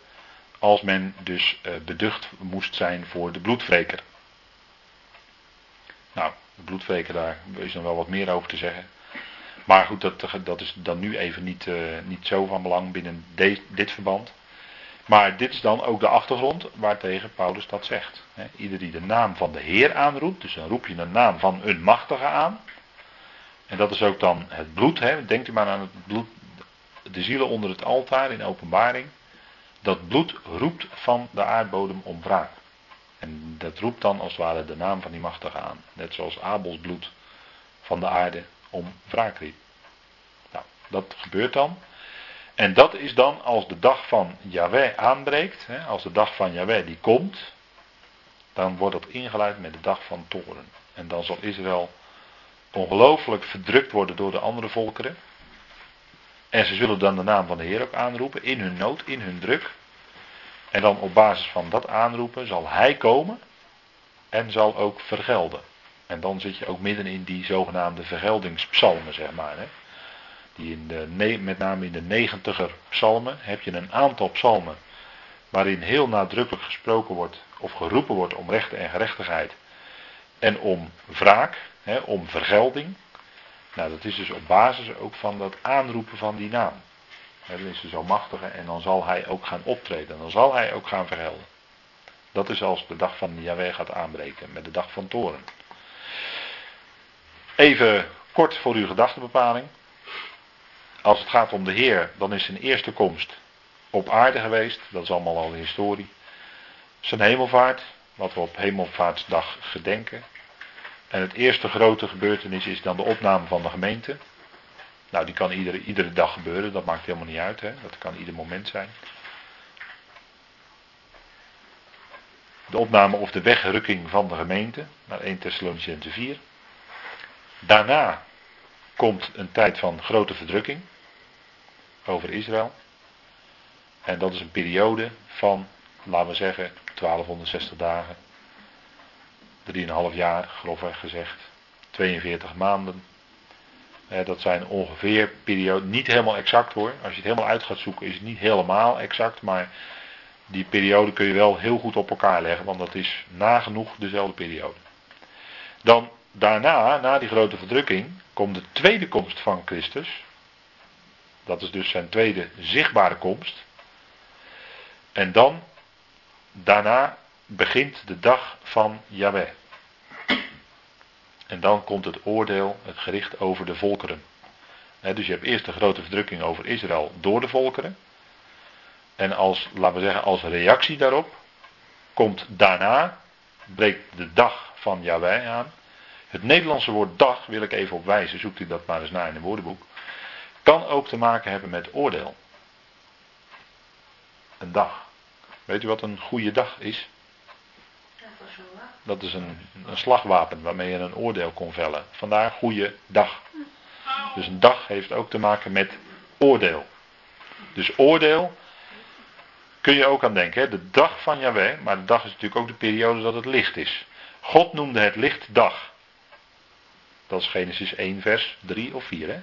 als men dus uh, beducht moest zijn voor de bloedvreker. Nou, de bloedvreker, daar is nog wel wat meer over te zeggen. Maar goed, dat, dat is dan nu even niet, uh, niet zo van belang binnen dit verband. Maar dit is dan ook de achtergrond waartegen Paulus dat zegt. Ieder die de naam van de Heer aanroept, dus dan roep je de naam van een machtige aan. En dat is ook dan het bloed. Hè. Denkt u maar aan het bloed, de zielen onder het altaar in openbaring. Dat bloed roept van de aardbodem om wraak. En dat roept dan als het ware de naam van die machtige aan. Net zoals Abels bloed van de aarde om wraak riep. Nou, dat gebeurt dan. En dat is dan als de dag van Yahweh aanbreekt, hè, als de dag van Yahweh die komt, dan wordt dat ingeleid met de dag van toren. En dan zal Israël ongelooflijk verdrukt worden door de andere volkeren. En ze zullen dan de naam van de Heer ook aanroepen in hun nood, in hun druk. En dan op basis van dat aanroepen zal Hij komen en zal ook vergelden. En dan zit je ook midden in die zogenaamde vergeldingspsalmen, zeg maar. Hè. Die met name in de negentiger psalmen heb je een aantal psalmen waarin heel nadrukkelijk gesproken wordt of geroepen wordt om recht en gerechtigheid en om wraak, hè, om vergelding. Nou, dat is dus op basis ook van dat aanroepen van die naam. Dan is zo machtige en dan zal hij ook gaan optreden, dan zal hij ook gaan vergelden. Dat is als de dag van Yahweh gaat aanbreken, met de dag van toren. Even kort voor uw gedachtenbepaling. Als het gaat om de Heer, dan is zijn eerste komst op aarde geweest. Dat is allemaal al de historie. Zijn hemelvaart, wat we op hemelvaartsdag gedenken. En het eerste grote gebeurtenis is dan de opname van de gemeente. Nou, die kan iedere, iedere dag gebeuren, dat maakt helemaal niet uit. Hè? Dat kan ieder moment zijn. De opname of de wegrukking van de gemeente naar 1 Thessalonicense 4. Daarna komt een tijd van grote verdrukking over Israël. En dat is een periode van, laten we zeggen, 1260 dagen. 3,5 jaar, grofweg gezegd. 42 maanden. dat zijn ongeveer perioden, niet helemaal exact hoor. Als je het helemaal uit gaat zoeken is het niet helemaal exact. Maar die periode kun je wel heel goed op elkaar leggen. Want dat is nagenoeg dezelfde periode. Dan daarna, na die grote verdrukking, komt de tweede komst van Christus. Dat is dus zijn tweede zichtbare komst. En dan, daarna begint de dag van Yahweh. En dan komt het oordeel, het gericht over de volkeren. dus je hebt eerst de grote verdrukking over Israël door de volkeren. En als, laten we zeggen, als reactie daarop, komt daarna, breekt de dag van Yahweh aan. Het Nederlandse woord dag wil ik even op wijzen, zoekt u dat maar eens na in het woordenboek. Kan ook te maken hebben met oordeel. Een dag. Weet u wat een goede dag is? Dat is een, een slagwapen waarmee je een oordeel kon vellen. Vandaar goede dag. Dus een dag heeft ook te maken met oordeel. Dus oordeel kun je ook aan denken. Hè? De dag van Yahweh, maar de dag is natuurlijk ook de periode dat het licht is. God noemde het licht dag. Dat is Genesis 1 vers 3 of 4. Hè?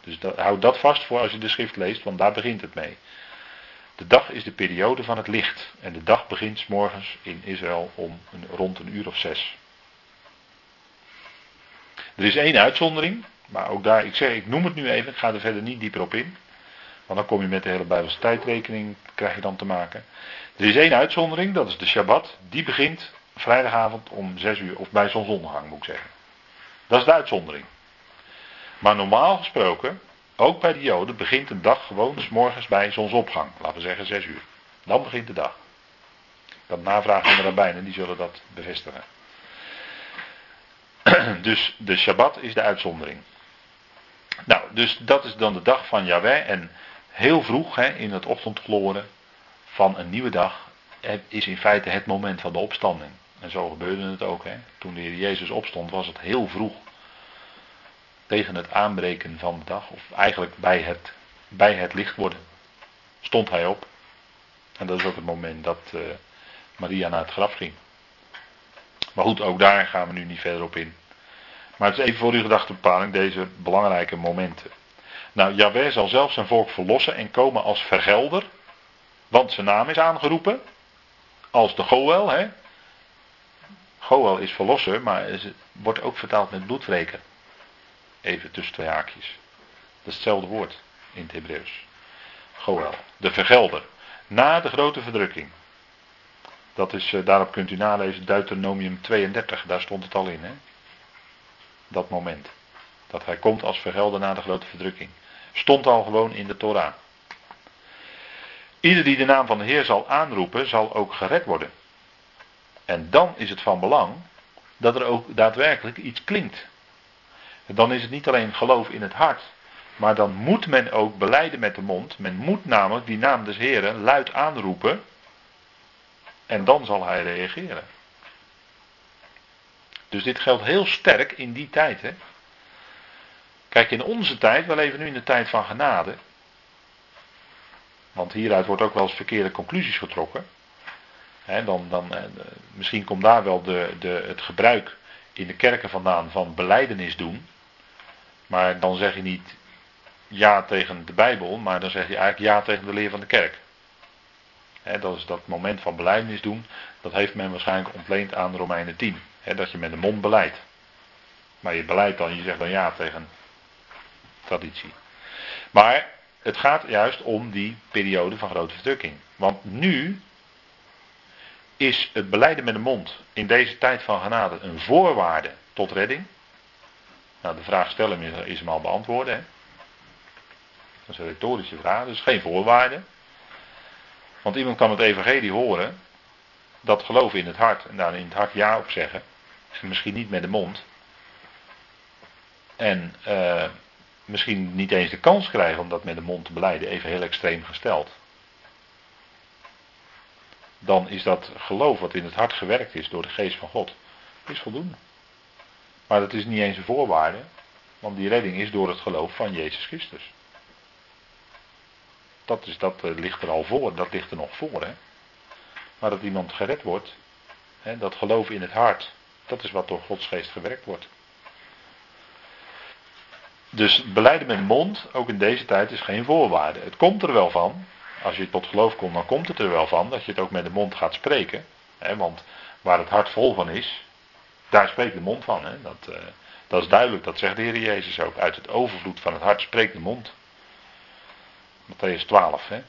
Dus dat, houd dat vast voor als je de schrift leest, want daar begint het mee. De dag is de periode van het licht. En de dag begint s morgens in Israël om een, rond een uur of zes. Er is één uitzondering, maar ook daar, ik zeg, ik noem het nu even, ik ga er verder niet dieper op in. Want dan kom je met de hele Bijbelse tijdrekening, krijg je dan te maken. Er is één uitzondering, dat is de Shabbat. Die begint vrijdagavond om zes uur, of bij zonsondergang moet ik zeggen. Dat is de uitzondering. Maar normaal gesproken ook bij de Joden begint een dag gewoon s morgens bij zonsopgang. Laten we zeggen 6 uur. Dan begint de dag. Dat navragen de rabbijnen, die zullen dat bevestigen. Dus de Shabbat is de uitzondering. Nou, dus dat is dan de dag van Yahweh. En heel vroeg hè, in het ochtendgloren van een nieuwe dag is in feite het moment van de opstanding. En zo gebeurde het ook. Hè. Toen de Heer Jezus opstond was het heel vroeg tegen het aanbreken van de dag, of eigenlijk bij het, bij het licht worden, stond hij op. En dat is ook het moment dat uh, Maria naar het graf ging. Maar goed, ook daar gaan we nu niet verder op in. Maar het is even voor uw gedachtebepaling deze belangrijke momenten. Nou, Yahweh zal zelf zijn volk verlossen en komen als vergelder. Want zijn naam is aangeroepen. Als de Goel, hè. Goel is verlosser, maar wordt ook vertaald met bloedwreker. Even tussen twee haakjes. Dat is hetzelfde woord in het Hebreeuws. Goel. De vergelder. Na de grote verdrukking. Dat is, uh, daarop kunt u nalezen, Deuteronomium 32, daar stond het al in. Hè? Dat moment. Dat hij komt als vergelder na de grote verdrukking. Stond al gewoon in de Torah. Ieder die de naam van de Heer zal aanroepen, zal ook gered worden. En dan is het van belang dat er ook daadwerkelijk iets klinkt dan is het niet alleen geloof in het hart, maar dan moet men ook beleiden met de mond. Men moet namelijk die naam des Heren luid aanroepen. En dan zal hij reageren. Dus dit geldt heel sterk in die tijd. Hè? Kijk, in onze tijd, we leven nu in de tijd van genade. Want hieruit wordt ook wel eens verkeerde conclusies getrokken. Dan, dan, eh, misschien komt daar wel de, de, het gebruik in de kerken vandaan van beleidenis doen. Maar dan zeg je niet ja tegen de Bijbel, maar dan zeg je eigenlijk ja tegen de leer van de kerk. dat is dat moment van beleidenis doen. Dat heeft men waarschijnlijk ontleend aan Romeinen 10. dat je met de mond beleidt. Maar je beleidt dan, je zegt dan ja tegen traditie. Maar het gaat juist om die periode van grote verdrukking. Want nu is het beleiden met de mond in deze tijd van genade een voorwaarde tot redding. Nou, de vraag stellen is hem al beantwoorden. Hè? Dat is een retorische vraag, dus geen voorwaarde. Want iemand kan het evangelie horen. dat geloven in het hart en daar in het hart ja op zeggen. Misschien niet met de mond. En uh, misschien niet eens de kans krijgen om dat met de mond te beleiden, even heel extreem gesteld. Dan is dat geloof wat in het hart gewerkt is door de geest van God, is voldoende. Maar dat is niet eens een voorwaarde, want die redding is door het geloof van Jezus Christus. Dat, is, dat uh, ligt er al voor, dat ligt er nog voor. Hè? Maar dat iemand gered wordt, hè, dat geloof in het hart, dat is wat door Gods geest gewerkt wordt. Dus beleiden met mond, ook in deze tijd, is geen voorwaarde. Het komt er wel van, als je tot geloof komt, dan komt het er wel van dat je het ook met de mond gaat spreken. Hè, want waar het hart vol van is, daar spreekt de mond van. Hè. Dat, uh, dat is duidelijk, dat zegt de Heer Jezus ook. Uit het overvloed van het hart spreekt de mond. Matthäus 12. Hè.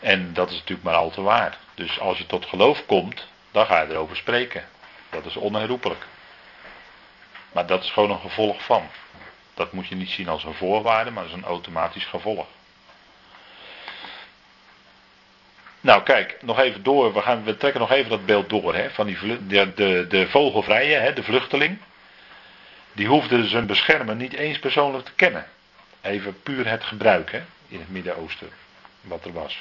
En dat is natuurlijk maar al te waar. Dus als je tot geloof komt, dan ga je erover spreken. Dat is onherroepelijk. Maar dat is gewoon een gevolg van. Dat moet je niet zien als een voorwaarde, maar als een automatisch gevolg. Nou kijk, nog even door. We, gaan, we trekken nog even dat beeld door. Hè, van die de, de, de vogelvrije, hè, de vluchteling. Die hoefde zijn beschermer niet eens persoonlijk te kennen. Even puur het gebruik in het Midden-Oosten. Wat er was.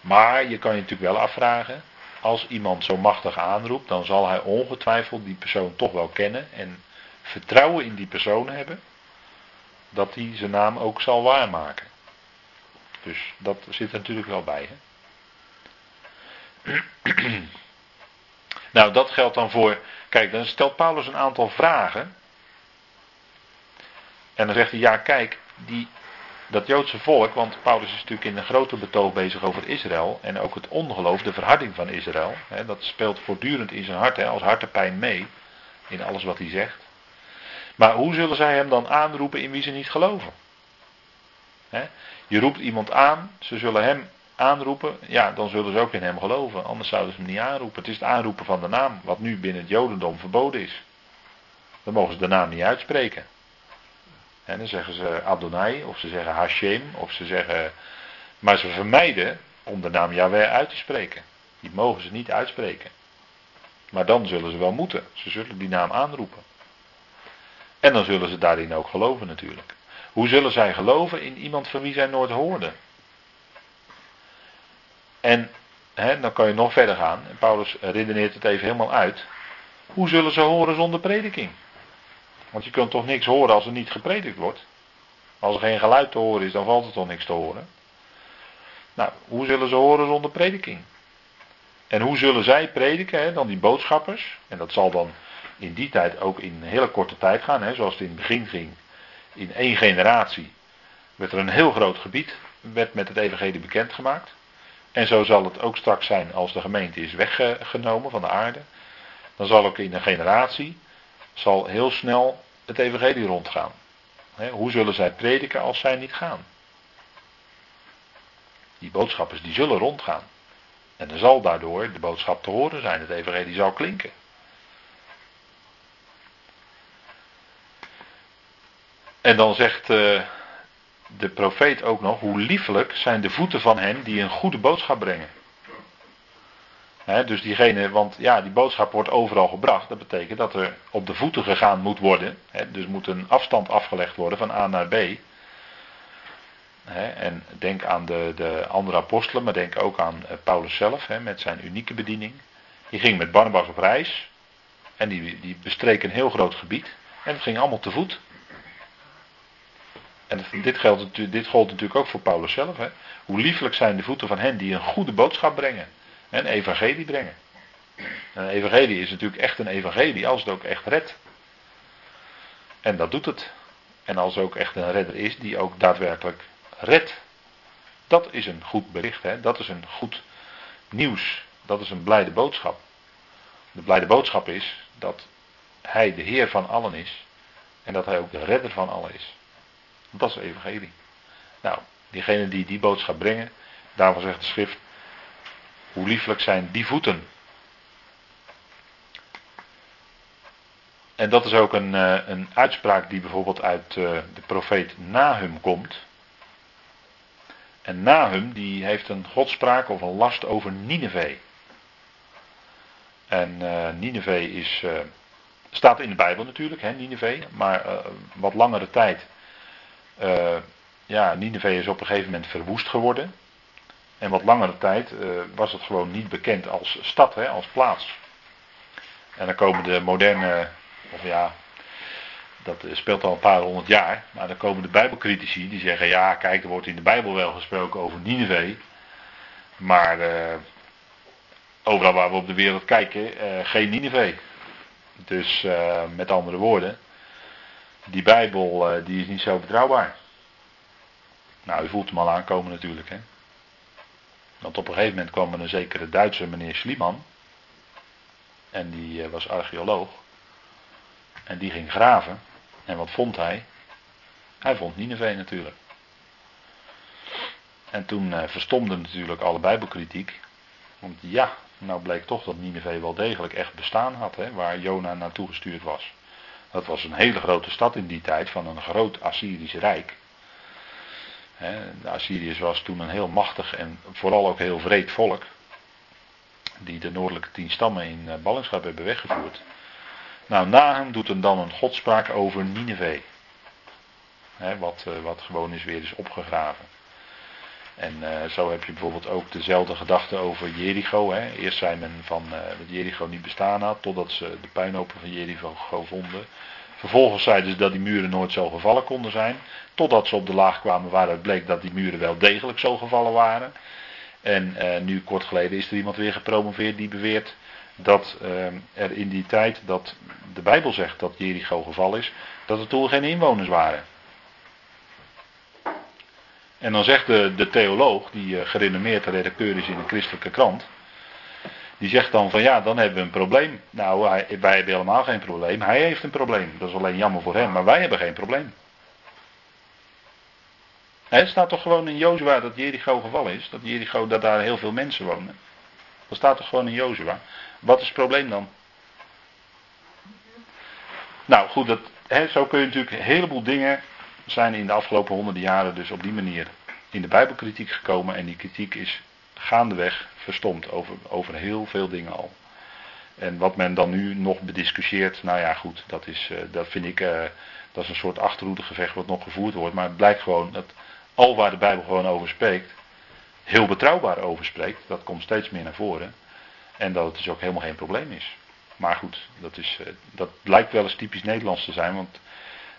Maar je kan je natuurlijk wel afvragen als iemand zo machtig aanroept, dan zal hij ongetwijfeld die persoon toch wel kennen en vertrouwen in die persoon hebben, dat hij zijn naam ook zal waarmaken. Dus dat zit er natuurlijk wel bij. Hè? nou, dat geldt dan voor. Kijk, dan stelt Paulus een aantal vragen. En dan zegt hij: Ja, kijk, die dat Joodse volk, want Paulus is natuurlijk in een grote betoog bezig over Israël en ook het ongeloof, de verharding van Israël. Hè, dat speelt voortdurend in zijn hart, hè, als hartepijn mee, in alles wat hij zegt. Maar hoe zullen zij hem dan aanroepen in wie ze niet geloven? Hè, je roept iemand aan, ze zullen hem aanroepen, ja, dan zullen ze ook in hem geloven, anders zouden ze hem niet aanroepen. Het is het aanroepen van de naam, wat nu binnen het Jodendom verboden is. Dan mogen ze de naam niet uitspreken. En dan zeggen ze Adonai, of ze zeggen Hashem, of ze zeggen. Maar ze vermijden om de naam Yahweh uit te spreken. Die mogen ze niet uitspreken. Maar dan zullen ze wel moeten. Ze zullen die naam aanroepen. En dan zullen ze daarin ook geloven natuurlijk. Hoe zullen zij geloven in iemand van wie zij nooit hoorden? En hè, dan kan je nog verder gaan. En Paulus redeneert het even helemaal uit. Hoe zullen ze horen zonder prediking? Want je kunt toch niks horen als er niet gepredikt wordt. Als er geen geluid te horen is, dan valt er toch niks te horen. Nou, hoe zullen ze horen zonder prediking? En hoe zullen zij prediken, hè, dan die boodschappers? En dat zal dan in die tijd ook in hele korte tijd gaan, hè, zoals het in het begin ging. In één generatie werd er een heel groot gebied werd met het evangelie bekendgemaakt. En zo zal het ook straks zijn als de gemeente is weggenomen van de aarde. Dan zal ook in een generatie zal heel snel het evangelie rondgaan. hoe zullen zij prediken als zij niet gaan? Die boodschappers die zullen rondgaan. En er zal daardoor de boodschap te horen zijn. Het evangelie zal klinken. En dan zegt uh, de profeet ook nog, hoe liefelijk zijn de voeten van hen die een goede boodschap brengen dus diegene, want ja, die boodschap wordt overal gebracht. Dat betekent dat er op de voeten gegaan moet worden. dus moet een afstand afgelegd worden van A naar B. en denk aan de, de andere apostelen, maar denk ook aan eh, Paulus zelf met zijn unieke bediening. Die ging met Barnabas op reis. En die, die bestreek een heel groot gebied. En het ging allemaal te voet. En dit, geldt, dit gold natuurlijk ook voor Paulus zelf. Hoe liefelijk zijn de voeten van hen die een goede boodschap brengen een evangelie brengen. Een evangelie is natuurlijk echt een evangelie als het ook echt redt. En dat doet het. En als er ook echt een redder is die ook daadwerkelijk redt. Dat is een goed bericht. Hè? Dat is een goed nieuws. Dat is een blijde boodschap. De blijde boodschap is dat hij de Heer van allen is. En dat hij ook de redder van allen is. Dat is evangelie. Nou, diegenen die die boodschap brengen, daarvan zegt de schrift, hoe lieflijk zijn die voeten. En dat is ook een, eh, een uitspraak die bijvoorbeeld uit eh, de profeet Nahum komt. En Nahum die heeft een godspraak of een last over Nineveh. En uh, Nineveh is, staat in de Bijbel natuurlijk, hè, Nineveh. Maar wat langere tijd, ja, Nineveh is op een gegeven moment verwoest geworden. En wat langere tijd was het gewoon niet bekend als stad, hè, als plaats. En dan komen de moderne, of ja, dat speelt al een paar honderd jaar. Maar dan komen de Bijbelcritici die zeggen: ja, kijk, er wordt in de Bijbel wel gesproken over Nineveh. Maar uh, overal waar we op de wereld kijken, geen Nineveh. Dus met andere woorden, die Bijbel die is niet zo betrouwbaar. Nou, u voelt hem al aankomen natuurlijk. Hè? Want op een gegeven moment kwam er een zekere Duitse meneer Schliemann. En die was archeoloog. En die ging graven. En wat vond hij? Hij vond Nineveh natuurlijk. En toen uh, verstomde natuurlijk alle Bijbelkritiek. Want ja, nou bleek toch dat Nineveh wel degelijk echt bestaan had, hè, waar Jona naartoe gestuurd was. Dat was een hele grote stad in die tijd van een groot Assyrisch rijk. de Assyriërs was toen een heel machtig en vooral ook heel vreed volk. Die de noordelijke tien stammen in eh, ballingschap hebben weggevoerd. Nou, Nahum doet hem dan een godspraak over Nineveh. wat, uh, wat gewoon is weer is opgegraven. En uh, zo heb je bijvoorbeeld ook dezelfde gedachte over Jericho. Hè. Eerst zei men van, uh, dat Jericho niet bestaan had, totdat ze de puinhopen van Jericho vonden. Vervolgens zeiden ze dat die muren nooit zo gevallen konden zijn. Totdat ze op de laag kwamen waaruit bleek dat die muren wel degelijk zo gevallen waren. En uh, nu kort geleden is er iemand weer gepromoveerd die beweert dat er in die tijd dat de Bijbel zegt dat Jericho gevallen is, dat er toen geen inwoners waren. En dan zegt de, de theoloog, die uh, gerenommeerd redacteur is in een christelijke krant, die zegt dan van ja, dan hebben we een probleem. Nou, wij hebben helemaal geen probleem. Hij heeft een probleem. Dat is alleen jammer voor hem, maar wij hebben geen probleem. Het staat toch gewoon in Jozua dat Jericho gevallen is. Dat Jericho, dat daar heel veel mensen wonen. Dat staat toch gewoon in Jozua. Wat is het probleem dan? Nou goed, dat, zo kun je natuurlijk een heleboel dingen zijn in de afgelopen honderden jaren dus op die manier in de Bijbelkritiek gekomen. En die kritiek is gaandeweg verstomd over, over heel veel dingen al. En wat men dan nu nog bediscussieert, nou ja goed, dat, is, uh, dat vind ik, uh, dat is een soort achterhoedegevecht wat nog gevoerd wordt. Maar het blijkt gewoon dat al waar de Bijbel gewoon over spreekt, heel betrouwbaar over spreekt. Dat komt steeds meer naar voren. En dat het dus ook helemaal geen probleem is. Maar goed, dat, is, uh, dat lijkt wel eens typisch Nederlands te zijn, want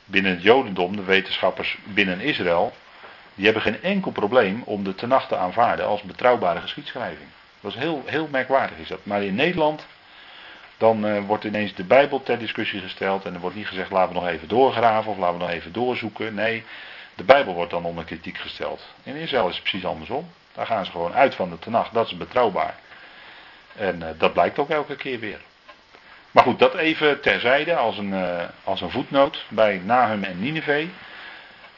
binnen het Jodendom, de wetenschappers binnen Israël, die hebben geen enkel probleem om de tenacht te aanvaarden als betrouwbare geschiedschrijving. Dat is heel, heel merkwaardig is dat. Maar in Nederland, dan uh, wordt ineens de Bijbel ter discussie gesteld en er wordt niet gezegd laten we nog even doorgraven of laten we nog even doorzoeken. Nee, de Bijbel wordt dan onder kritiek gesteld. In Israël is het precies andersom. Daar gaan ze gewoon uit van de tenacht, dat is betrouwbaar. En uh, dat blijkt ook elke keer weer. Maar goed, dat even terzijde als een, uh, als een voetnoot bij Nahum en Nineveh.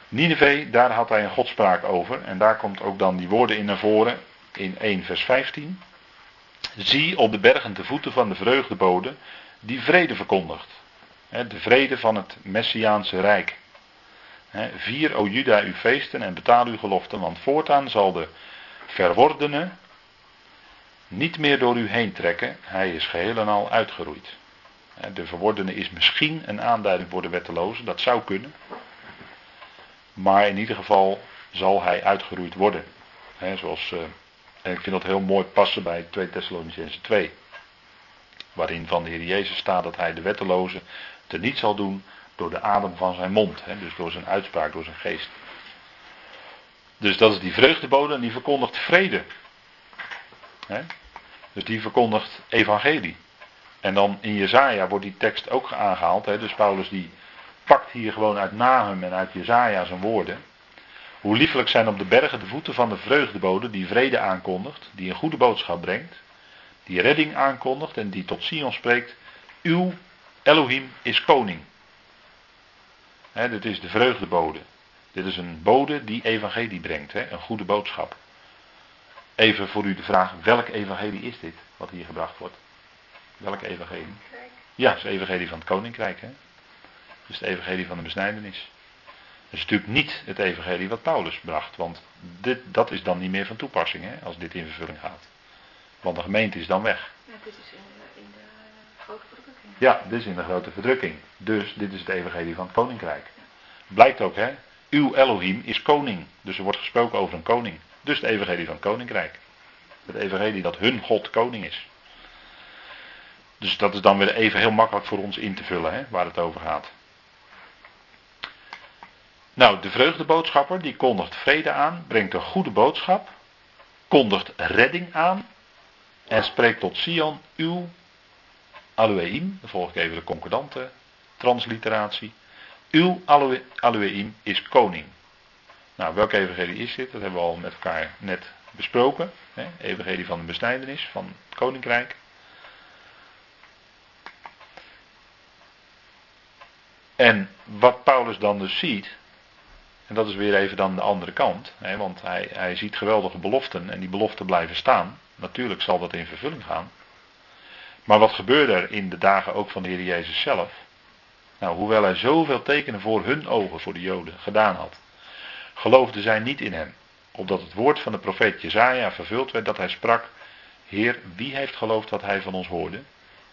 Nineveh, daar had hij een godspraak over. En daar komt ook dan die woorden in naar voren in 1 vers 15. Zie op de bergen de voeten van de vreugdebode die vrede verkondigt. de vrede van het Messiaanse Rijk. vier, o Juda, uw feesten en betaal uw geloften, want voortaan zal de verwordene niet meer door u heen trekken. Hij is geheel en al uitgeroeid. De verwordene is misschien een aanduiding voor de wetteloze, dat zou kunnen. Maar in ieder geval zal hij uitgeroeid worden. zoals, en ik vind dat heel mooi passen bij 2 Thessalonicense 2. Waarin van de Heer Jezus staat dat hij de wetteloze niet zal doen door de adem van zijn mond. dus door zijn uitspraak, door zijn geest. Dus dat is die vreugdebode en die verkondigt vrede. Dus die verkondigt evangelie. En dan in Jezaja wordt die tekst ook aangehaald. Dus Paulus die pakt hier gewoon uit Nahum en uit Jezaja zijn woorden. Hoe liefelijk zijn op de bergen de voeten van de vreugdebode die vrede aankondigt, die een goede boodschap brengt, die redding aankondigt en die tot Sion spreekt, uw Elohim is koning. dit is de vreugdebode. Dit is een bode die evangelie brengt, een goede boodschap. Even voor u de vraag, welk evangelie is dit wat hier gebracht wordt? Welk evangelie? Ja, het is het evangelie van het koninkrijk. Hè? Dus het evangelie van de besnijdenis. is natuurlijk niet het evangelie wat Paulus bracht, want dit, dat is dan niet meer van toepassing hè, als dit in vervulling gaat. Want de gemeente is dan weg. Ja, dit is in de, in de grote verdrukking. Ja, dit is in de grote verdrukking. Dus dit is het evangelie van het koninkrijk. Blijkt ook, hè? Uw Elohim is koning. Dus er wordt gesproken over een koning. Dus het evangelie van het koninkrijk. Het evangelie dat hun God koning is. Dus dat is dan weer even heel makkelijk voor ons in te vullen, hè, waar het over gaat. Nou, de vreugdeboodschapper die kondigt vrede aan, brengt een goede boodschap, kondigt redding aan en spreekt tot Sion uw Alueim. Dan volg ik even de concordante transliteratie. Uw Alueim is koning. Nou, welke evangelie is dit? Dat hebben we al met elkaar net besproken. Hè? Evangelie van de besnijdenis van het koninkrijk. En wat Paulus dan dus ziet, en dat is weer even dan de andere kant, hè, want hij, hij ziet geweldige beloften en die beloften blijven staan. Natuurlijk zal dat in vervulling gaan. Maar wat gebeurde er in de dagen ook van de Heer Jezus zelf? Nou, hoewel hij zoveel tekenen voor hun ogen, voor de Joden, gedaan had, geloofden zij niet in hem. Opdat het woord van de profeet Jezaja vervuld werd dat hij sprak, Heer, wie heeft geloofd wat hij van ons hoorde?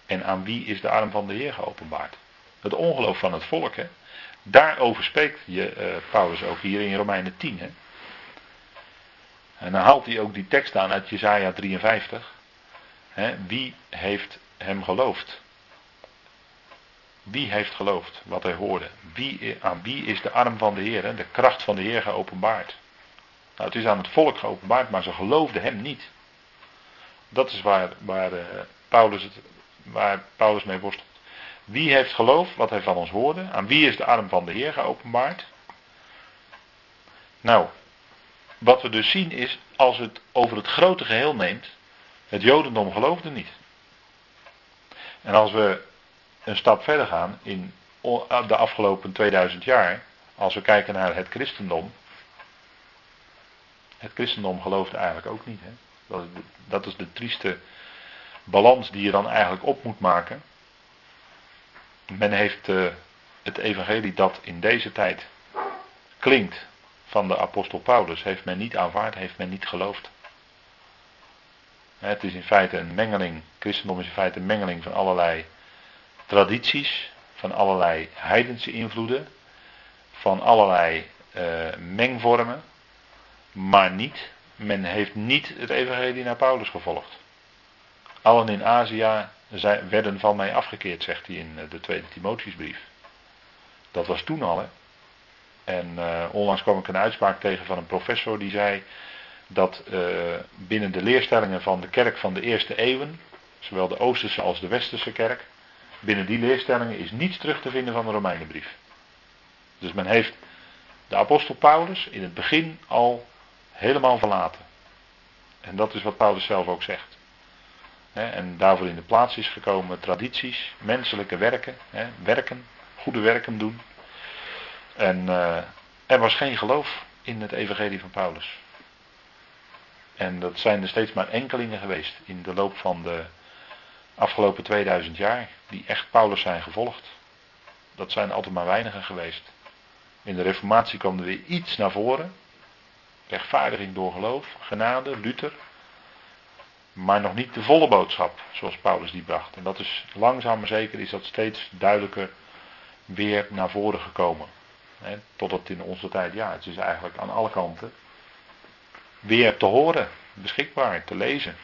En aan wie is de arm van de Heer geopenbaard? Het ongeloof van het volk, hè? Daarover spreekt je, uh, Paulus ook hier in Romeinen 10. Hè? En dan haalt hij ook die tekst aan uit Jezaja 53. Hè? Wie heeft hem geloofd? Wie heeft geloofd wat hij hoorde? Wie, aan wie is de arm van de Heer, de kracht van de Heer geopenbaard? Nou, het is aan het volk geopenbaard, maar ze geloofden hem niet. Dat is waar, uh, Paulus, het, waar Paulus mee worstelt. Wie heeft geloof wat hij van ons hoorde? Aan wie is de arm van de Heer geopenbaard? Nou, wat we dus zien is, als het over het grote geheel neemt, het Jodendom geloofde niet. En als we een stap verder gaan in de afgelopen 2000 jaar, als we kijken naar het christendom, het christendom geloofde eigenlijk ook niet. Hè? Dat, is dat is de trieste balans die je dan eigenlijk op moet maken. Men heeft uh, het evangelie dat in deze tijd klinkt van de apostel Paulus, heeft men niet aanvaard, heeft men niet geloofd. Het is in feite een mengeling, christendom is in feite een mengeling van allerlei tradities, van allerlei heidense invloeden, van allerlei uh, mengvormen, maar niet, men heeft niet het evangelie naar Paulus gevolgd. Allen in Azië zij werden van mij afgekeerd, zegt hij in eh, de tweede Timotheusbrief. Dat was toen al, hè. En uh, onlangs kwam ik een uitspraak tegen van een professor die zei dat uh, binnen de leerstellingen van de kerk van de eerste eeuwen, zowel de Oosterse als de Westerse kerk, binnen die leerstellingen is niets terug te vinden van de Romeinenbrief. Dus men heeft de apostel Paulus in het begin al helemaal verlaten. En dat is wat Paulus zelf ook zegt. En daarvoor in de plaats is gekomen tradities, menselijke werken, werken, goede werken doen. En uh, er was geen geloof in het evangelie van Paulus. En dat zijn er steeds maar enkelingen geweest in de loop van de afgelopen 2000 jaar die echt Paulus zijn gevolgd. Dat zijn altijd maar weinigen geweest. In de Reformatie kwam er weer iets naar voren. Rechtvaardiging door geloof, genade, Luther. Maar nog niet de volle boodschap zoals Paulus die bracht. En dat is langzaam maar zeker is dat steeds duidelijker weer naar voren gekomen. He, totdat in onze tijd, ja, het is eigenlijk aan alle kanten weer te horen, beschikbaar, te lezen.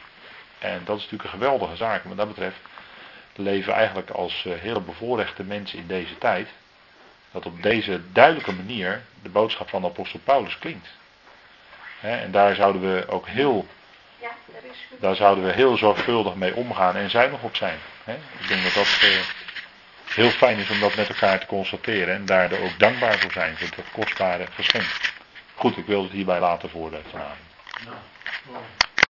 En dat is natuurlijk een geweldige zaak. Wat dat betreft leven eigenlijk als uh, hele bevoorrechte mensen in deze tijd. Dat op deze duidelijke manier de boodschap van de apostel Paulus klinkt. en daar zouden we ook heel, Ja, daar zouden we heel zorgvuldig mee omgaan en zuinig op zijn. ik denk dat dat uh, heel fijn is om dat met elkaar te constateren en daar ook dankbaar voor zijn, voor dat kostbare geschenk. Goed, ik wil het hierbij laten voor vanavond. Nou, mooi.